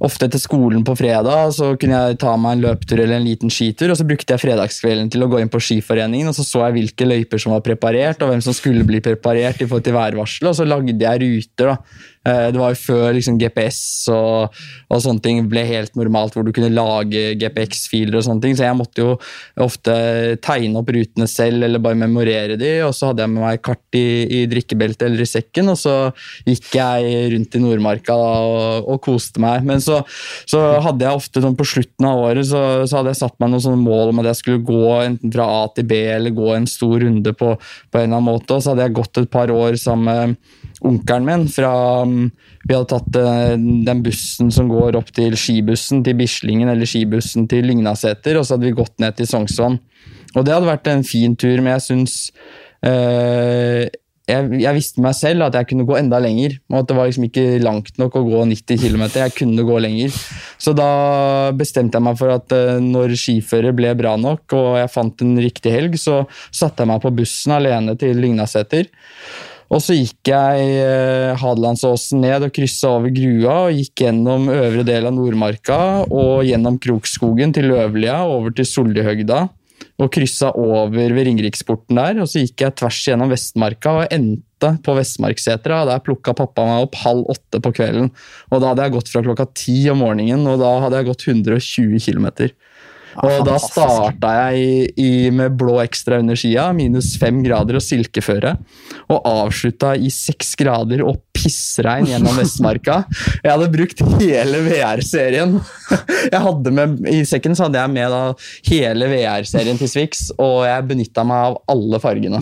ofte etter skolen på fredag så kunne jeg ta meg en løpetur eller en liten skitur. Og så brukte jeg fredagskvelden til å gå inn på Skiforeningen og så så jeg hvilke løyper som var preparert, og hvem som skulle bli preparert i forhold til værvarselet. Og så lagde jeg ruter. da, det var jo før liksom, GPS og, og, sånne ting ble helt normalt, hvor du kunne lage GPX-filer og sånne ting. Så jeg måtte jo ofte tegne opp rutene selv eller bare memorere de, og så hadde jeg med meg kart i, i drikkebeltet eller i sekken, og så gikk jeg rundt i Nordmarka da, og, og, koste meg. Men så, så, hadde jeg ofte sånn på slutten av året så, så hadde jeg satt meg noen sånne mål om at jeg skulle gå enten fra A til B eller gå en stor runde på, på en eller annen måte, og så hadde jeg gått et par år sammen med onkelen min fra um, Vi hadde tatt uh, den bussen som går opp til skibussen til Bislingen eller skibussen til Lygnaseter, og så hadde vi gått ned til Sognsvann. Og det hadde vært en fin tur, men jeg syns øh, jeg, jeg, visste meg selv at jeg kunne gå enda lenger. og at Det var liksom ikke langt nok å gå 90 km. Jeg kunne gå lenger. Så da bestemte jeg meg for at uh, når skiføret ble bra nok, og jeg fant en riktig helg, så satte jeg meg på bussen alene til Lygnaseter. Og så gikk jeg eh, Hadelandsåsen ned og kryssa over Grua og gikk gjennom øvre del av Nordmarka og gjennom Krokskogen til Løvlia over til Soldihøgda og kryssa over ved Ringeriksporten der. Og så gikk jeg tvers gjennom Vestmarka og endte på Vestmarksetra. Der plukka pappa meg opp halv åtte på kvelden. Og da hadde jeg gått fra klokka ti om morgenen, og da hadde jeg gått 120 km. Og da starta jeg i, i, med blå ekstra under skia, minus fem grader og silkeføre. Og avslutta i seks grader og pissregn gjennom Vestmarka. Jeg hadde brukt hele VR-serien. Jeg hadde med, I sekken så hadde jeg med da hele VR-serien til Swix, og jeg benytta meg av alle fargene.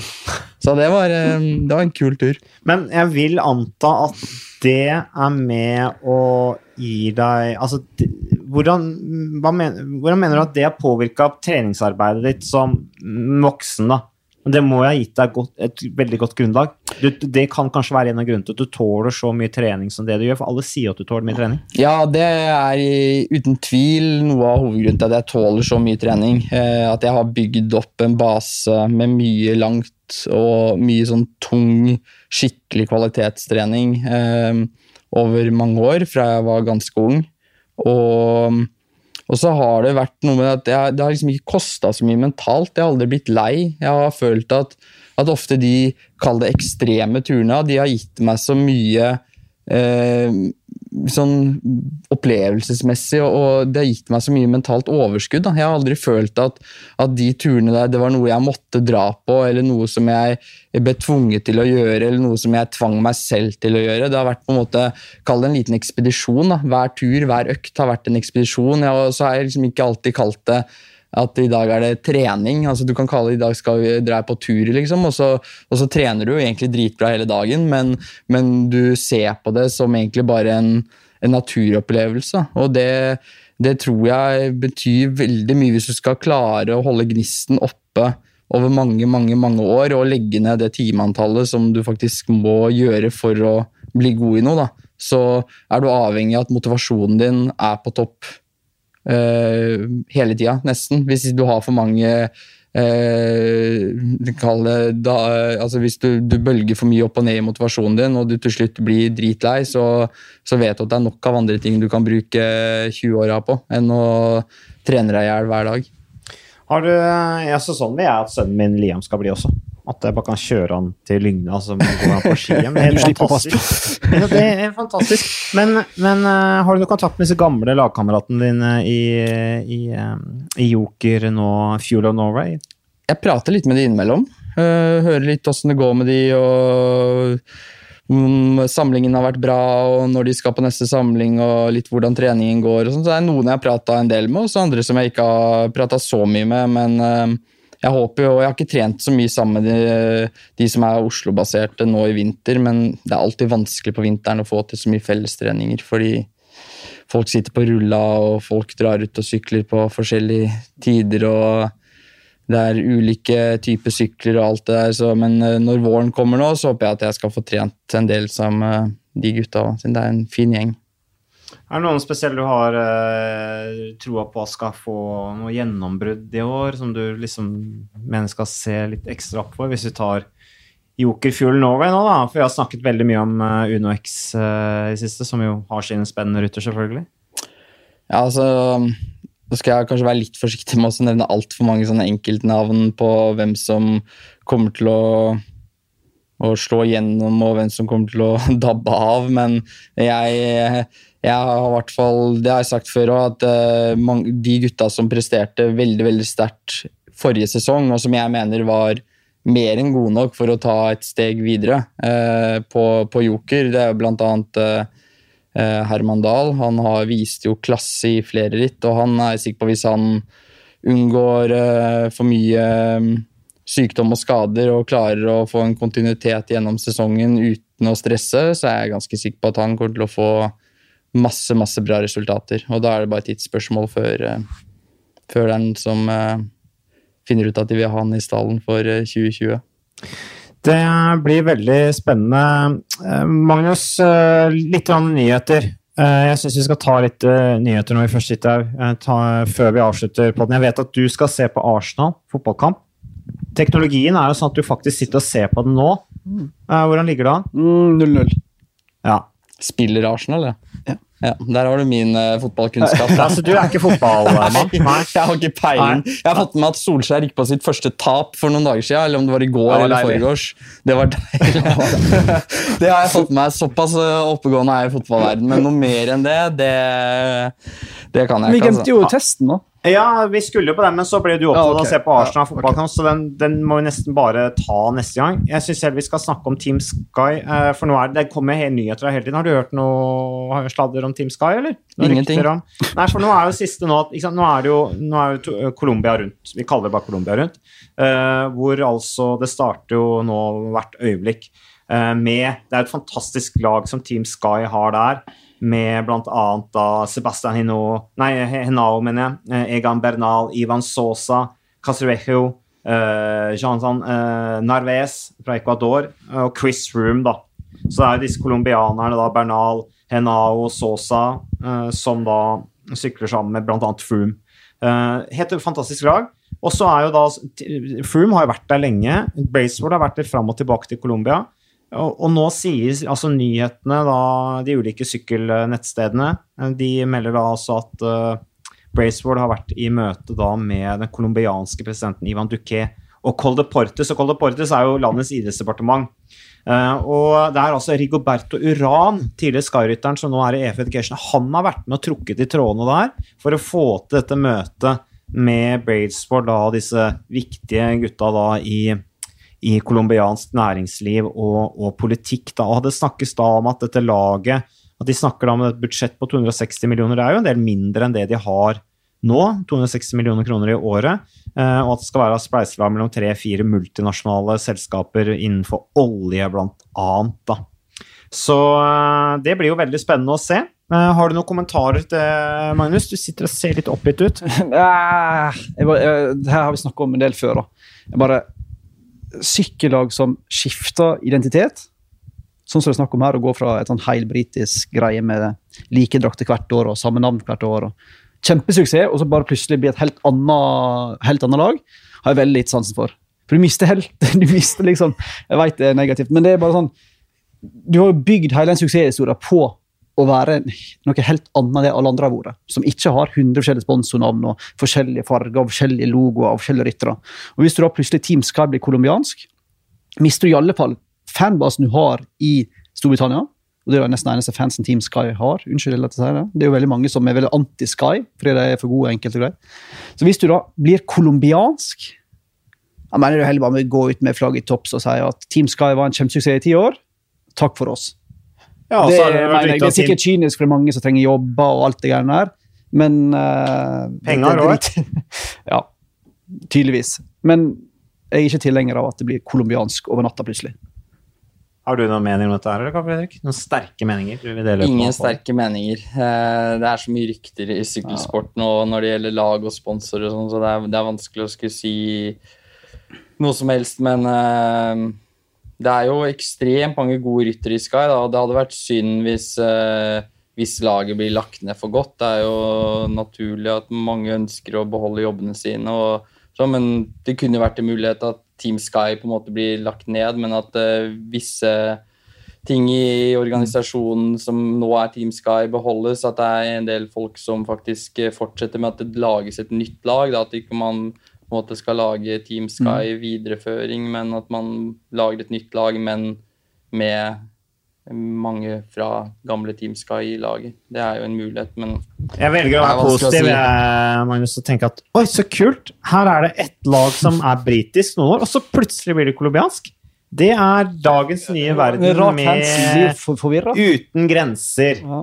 Så det var, eh, det var en kul tur. Men jeg vil anta at det er med å gi deg Altså, hvordan, mener, hvordan mener du at det har påvirka treningsarbeidet ditt som voksen? da? Det må ha gitt deg godt, et veldig godt grunnlag. Du, det kan kanskje være en av grunnene til at du tåler så mye trening som det du gjør, for alle sier at du tåler mye trening. Ja, det er uten tvil noe av hovedgrunnen til at jeg tåler så mye trening. Eh, at jeg har bygd opp en base med mye langt og mye sånn tung, skikkelig kvalitetstrening eh, over mange år, fra jeg var ganske ung. Og, og så har det vært noe med at jeg, det har liksom ikke kosta så mye mentalt. Jeg har aldri blitt lei. Jeg har følt at, at ofte de, kall det ekstreme turene, de har gitt meg så mye eh, sånn opplevelsesmessig, og det har gitt meg så mye mentalt overskudd. Da. Jeg har aldri følt at, at, de turene der det var noe jeg måtte dra på, eller noe som jeg ble tvunget til å gjøre, eller noe som jeg tvang meg selv til å gjøre. Det har vært på en måte, Kall det en liten ekspedisjon. Da. Hver tur, hver økt har vært en ekspedisjon. Ja, og så har jeg liksom ikke alltid kalt det at i dag er det trening. altså Du kan kalle det i dag skal vi dra på tur, liksom, og så, og så trener du jo egentlig dritbra hele dagen, men, men, du ser på det som egentlig bare en, en naturopplevelse. Og det, det, tror jeg betyr veldig mye hvis du skal klare å holde gnisten oppe over mange mange, mange år og legge ned det timeantallet som du faktisk må gjøre for å bli god i noe. da. Så er du avhengig av at motivasjonen din er på topp hele tida, nesten. Hvis du har for mange eh, det, da, altså Hvis du, du, bølger for mye opp og ned i motivasjonen din, og du til slutt blir dritlei, så, så vet du at det er nok av andre ting du kan bruke 20 åra på, enn å trene deg i hjel hver dag. Har du, ja, så sånn vil jeg at sønnen min Liam skal bli også. At jeg bare kan kjøre han til Lygna, så går han på ski Det er helt fantastisk. det er fantastisk. Men, men uh, har du noe kontakt med disse gamle lagkameratene dine i, i, um, i, Joker nå, Fuel of Norway? Jeg prater litt med de innimellom. Uh, hører litt åssen det går med de, og om samlingen har vært bra, og når de skal på neste samling, og litt hvordan treningen går. og sånt. Så det er noen jeg har prata en del med, og så andre som jeg ikke har prata så mye med. men uh, jeg håper jo, jeg har ikke trent så mye sammen med de, de som er Oslo-baserte nå i vinter, men det er alltid vanskelig på vinteren å få til så mye fellestreninger, fordi folk sitter på rulla, og folk drar ut og sykler på forskjellige tider. og det er ulike typer sykler og alt det der, så, men eh, når våren kommer nå, så håper jeg at jeg skal få trent en del sammen med de gutta, det er en fin gjeng. Er det noen spesielle du har eh, troa på skal få noe gjennombrudd i år, som du liksom mener skal se litt ekstra opp for, hvis vi tar Joker Fuel Norway nå, da? For vi har snakket veldig mye om uh, Uno X uh, i siste, som jo har sine spennende ruter, selvfølgelig. Ja, altså Nå skal jeg kanskje være litt forsiktig med å nevne altfor mange sånne enkeltnavn på hvem som kommer til å å slå gjennom, og hvem som kommer til å dabbe av. Men jeg, jeg har hvert fall, det har jeg sagt før òg, at uh, de gutta som presterte veldig veldig sterkt forrige sesong, og som jeg mener var mer enn gode nok for å ta et steg videre uh, på, på, Joker, det er blant annet uh, Herman Dahl. Han har vist jo klasse i flere ritt, og han er sikker på hvis han unngår for mye um, sykdom og skader og klarer å få en kontinuitet gjennom sesongen uten å stresse, så er jeg ganske sikker på at han kommer til å få masse, masse bra resultater. Og da er det bare et tidsspørsmål før, uh, før den som uh, finner ut at de vil ha han i stallen for uh, eh, 2020. Det blir veldig spennende. Magnus, litt nyheter. Jeg syns vi skal ta litt nyheter når vi først sitter her, før vi avslutter på den. Jeg vet at du skal se på Arsenal fotballkamp. Teknologien er jo sånn at du faktisk sitter og ser på den nå. Hvordan ligger det an? 0-0. Mm, ja. Spiller Arsenal, ja. ja. Ja, Der har du min uh, fotballkunnskap. altså, du er ikke fotballmann? Nei, jeg har ikke peiling. Jeg har fått med at Solskjær gikk på sitt første tap for noen dager siden, eller om det var i går var eller foregårs. Det var deilig. det har jeg fått med Såpass eh, oppegående er jeg i fotballverden, men noe mer enn det, det, det kan jeg ikke. Vi glemte jo altså. testen nå. Ja, vi skulle jo på den, men så ble du opptatt av ja, okay. å se på Arsenal fotballkamp, okay. så den, den, må vi nesten bare ta neste gang. Jeg syns selv vi skal snakke om Team Sky, uh, for nå er det, det kommer nyheter hele tiden. Har du hørt noe sladder om Team Sky, eller? Noen Ingenting. Nei, for nå er jo siste nå Nå er det jo, nå er jo eh, Colombia rundt. Vi kaller det bare Colombia rundt. Uh, hvor altså Det starter jo nå hvert øyeblikk uh, med Det er et fantastisk lag som Team Sky har der med bl.a. Sebastian Hino, nei, Henao, mener jeg, eh, Egan Bernal, Ivan Sosa, Casurejo, uh, eh, Jean-Jean uh, eh, Narves fra Ecuador og Chris Room, da. Så det er jo disse colombianerne, da, Bernal, Henao og Sosa, uh, som da sykler sammen med bl.a. Froome. Uh, helt fantastisk lag. Og så er jo da Froome har jo vært der lenge. Braceward har vært der fram og tilbake til Colombia. Og, nå sier altså nyhetene, da, de ulike sykkelnettstedene, de melder da altså at uh, Braceward har vært i møte da med den colombianske presidenten Ivan Duque og Colde Portes. Og Colde Portes er jo landets idrettsdepartement. Uh, og det er altså Rigoberto Uran, tidligere Sky-rytteren som nå er i EF Education, han har vært med og trukket i trådene der for å få til dette møtet med Braceward, da, disse viktige gutta da i i colombiansk næringsliv og, og, politikk. Da. Og det snakkes da om at dette laget at De snakker om et budsjett på 260 millioner. Det er jo en del mindre enn det de har nå, 260 millioner kroner i året. Eh, og at det skal være spleiselag mellom tre-fire multinasjonale selskaper innenfor olje, blant annet. Da. Så eh, det blir jo veldig spennende å se. Eh, har du noen kommentarer til Magnus? Du sitter og ser litt oppgitt ut. Det her har vi snakka om en del før. Da. Jeg bare sykkellag som skifter identitet. Sånn som det er snakk om her, å gå fra et sånn heilbritisk greie med like drakter hvert år og samme navn hvert år. og Kjempesuksess, og så bare plutselig bli et helt annet, helt annet lag. har jeg veldig litt sansen for. For du mister helt. Du mister liksom Jeg vet det er negativt, men det er bare sånn Du har jo bygd hele en suksesshistorie på å være noe helt annet enn det alle andre har vært. Som ikke har 100 forskjellige sponsornavn og forskjellige farger og forskjellige logoer. og forskjellige ryttere. Og Hvis du da plutselig Team Sky blir colombiansk, mister du i alle fall fanbasen du har i Storbritannia. Og Det er nesten eneste fansen Team Sky har. Unnskyld at jeg sier det. Det er jo veldig mange som er veldig anti-Sky fordi de er for gode. enkelt og greit. Så hvis du da blir colombiansk jeg mener du heller bare må gå ut med flagget i topps og si at Team Sky var en kjempesuksess i ti år. Takk for oss. Ja, det, det, mener det, er sikkert kynisk for mange som trenger jobber og alt det greiene der, men uh, Penger òg? ja, tydeligvis. Men jeg er ikke tilhenger av at det blir colombiansk over natta plutselig. Har du noen mening om dette, her, eller, Fredrik? Noen sterke meninger? Ingen sterke meninger. Eh, det er så mye rykter i sykkelsport nå når det gjelder lag og sponsorer, og sånn, så det er, det er, vanskelig å skulle si noe som helst. Men uh, det er jo ekstremt mange gode ryttere i Sky, da, og det hadde vært synd hvis, eh, hvis laget blir lagt ned for godt. Det er jo naturlig at mange ønsker å beholde jobbene sine. Og, så, men det kunne vært en mulighet at Team Sky på en måte blir lagt ned, men at eh, visse ting i organisasjonen som nå er Team Sky, beholdes. At det er en del folk som faktisk eh, fortsetter med at det lages et nytt lag. Da, at ikke man måte skal lage Team Sky mm. videreføring, men at man lager et nytt lag, men med mange fra gamle Team Sky i laget. Det er jo en mulighet, men Jeg velger å være positiv, si. Magnus, og tenke at oi, så kult! Her er det ett lag som er britisk noen år, og så plutselig blir det colombiansk. Det er dagens nye verden med uten grenser. Ja.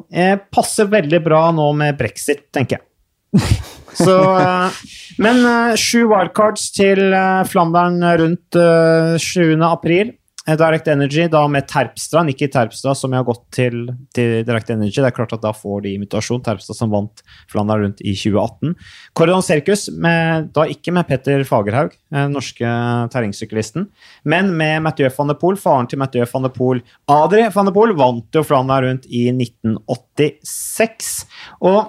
passer veldig bra nå med brexit, tenker jeg. Så, eh, men eh, sju wildcards til eh, Flandern rundt 7. april. Direct Energy da med Terpstra, Nikki Terpstra, som har gått til, til, Direct Energy. Det er klart at Da får de invitasjon. Terpstra som vant Flandern rundt i 2018. Cordon Circus, med, da ikke med Petter Fagerhaug, den norske terrengsyklisten, men med Mathieu van de Poel, faren til Mathieu van de Poel. Adri van de Poel vant jo Flandern rundt i 1986. Og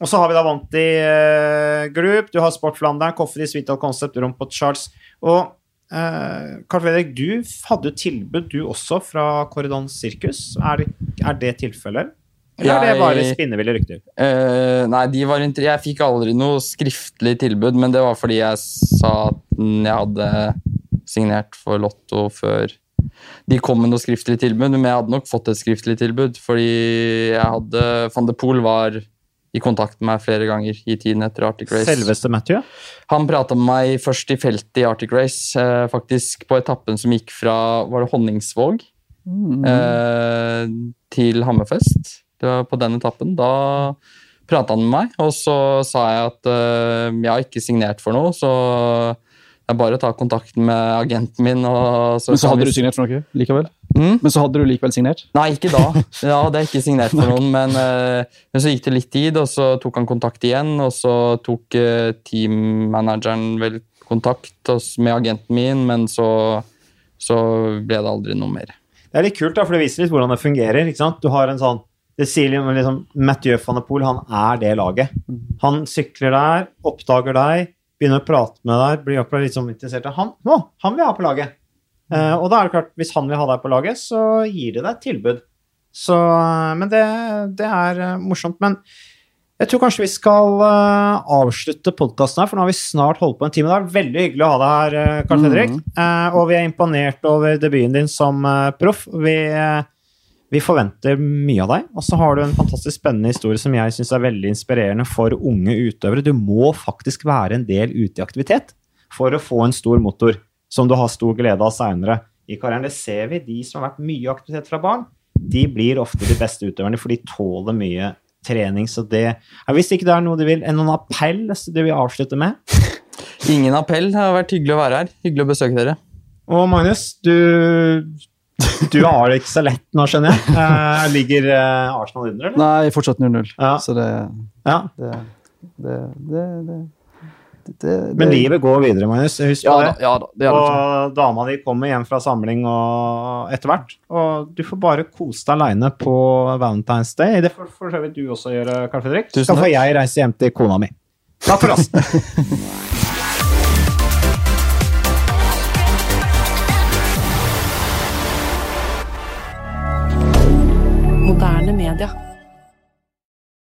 og så har vi da Wanty i uh, Group, du har Sport Flandern, Coffee, Sweet Concept, Rom på Charles. Og Uh, Carl Fredrik, du hadde jo tilbud, du også, fra Corridon Sirkus. Er, er det tilfellet? Eller jeg, er det bare spinneville rykter? Uh, nei, var, jeg fikk aldri noe skriftlig tilbud, men det var fordi jeg sa at jeg hadde signert for Lotto før de kom med noe skriftlig tilbud. Men jeg hadde nok fått et skriftlig tilbud, fordi jeg hadde Van de Pool var i kontakt med meg flere ganger i tiden etter Arctic Race. Selveste Matthew? Han prata med meg først i feltet i Arctic Race, eh, faktisk på etappen som gikk fra var det Honningsvåg mm. eh, til Hammerfest. Det var på den etappen. Da prata han med meg, og så sa jeg at eh, jeg har ikke signert for noe, så det er bare å ta kontakt med agenten min. så Men så hadde du signert for noe likevel? Mm? Men så hadde du likevel signert? Nei, ikke da. Ja, det er ikke signert for noen. Men, uh, men, så gikk det litt tid, og så tok han kontakt igjen. Og så tok uh, teammanageren vel kontakt med agenten min, men så, så, ble det aldri noe mer. Det er litt kult, da, for det viser litt hvordan det fungerer. ikke sant? Du har en sånn det sier liksom, Mathieu van der Poel han er det laget. Mm. Han sykler der, oppdager deg, begynner å prate med deg, blir akkurat litt sånn interessert i han. Å, han vil ha på laget! Uh, og da er det klart, hvis han vil ha deg på laget, så gir det deg et tilbud. Så, men det, det er uh, morsomt. Men jeg tror kanskje vi skal uh, avslutte podkasten her, for nå har vi snart holdt på en time. Det er veldig hyggelig å ha deg her, Karl Fredrik. Mm. og vi er imponert over debuten din som proff. Vi vi forventer mye av deg. Og så har du en fantastisk spennende historie som jeg syns er veldig inspirerende for unge utøvere. Du må faktisk være en del ute i aktivitet for å få en stor motor som du har stor glede av seinere i karrieren. Det ser vi. De som har vært mye i aktivitet fra barn, de blir ofte de beste utøverne, for de tåler mye trening. Så det Hvis ikke det er noe du vil, noen appell du vil avslutte med? Ingen appell. Det har vært hyggelig å være her. Hyggelig å besøke dere. Og Magnus, du du har det ikke så lett nå, skjønner jeg. Uh, ligger uh, Arsenal under, eller? Nei, fortsatt 0-0. Ja. Så det, ja. det, det, det det, Men livet går videre, Magnus. Husk ja, det. Da, ja, og dama di kommer hjem fra samling og etter hvert. Og du får bare kose deg aleine på Valentine's Day. Det får for så vidt du også gjøre, Karl Fredrik. Så får jeg reise hjem til kona mi. Takk for oss. Canada.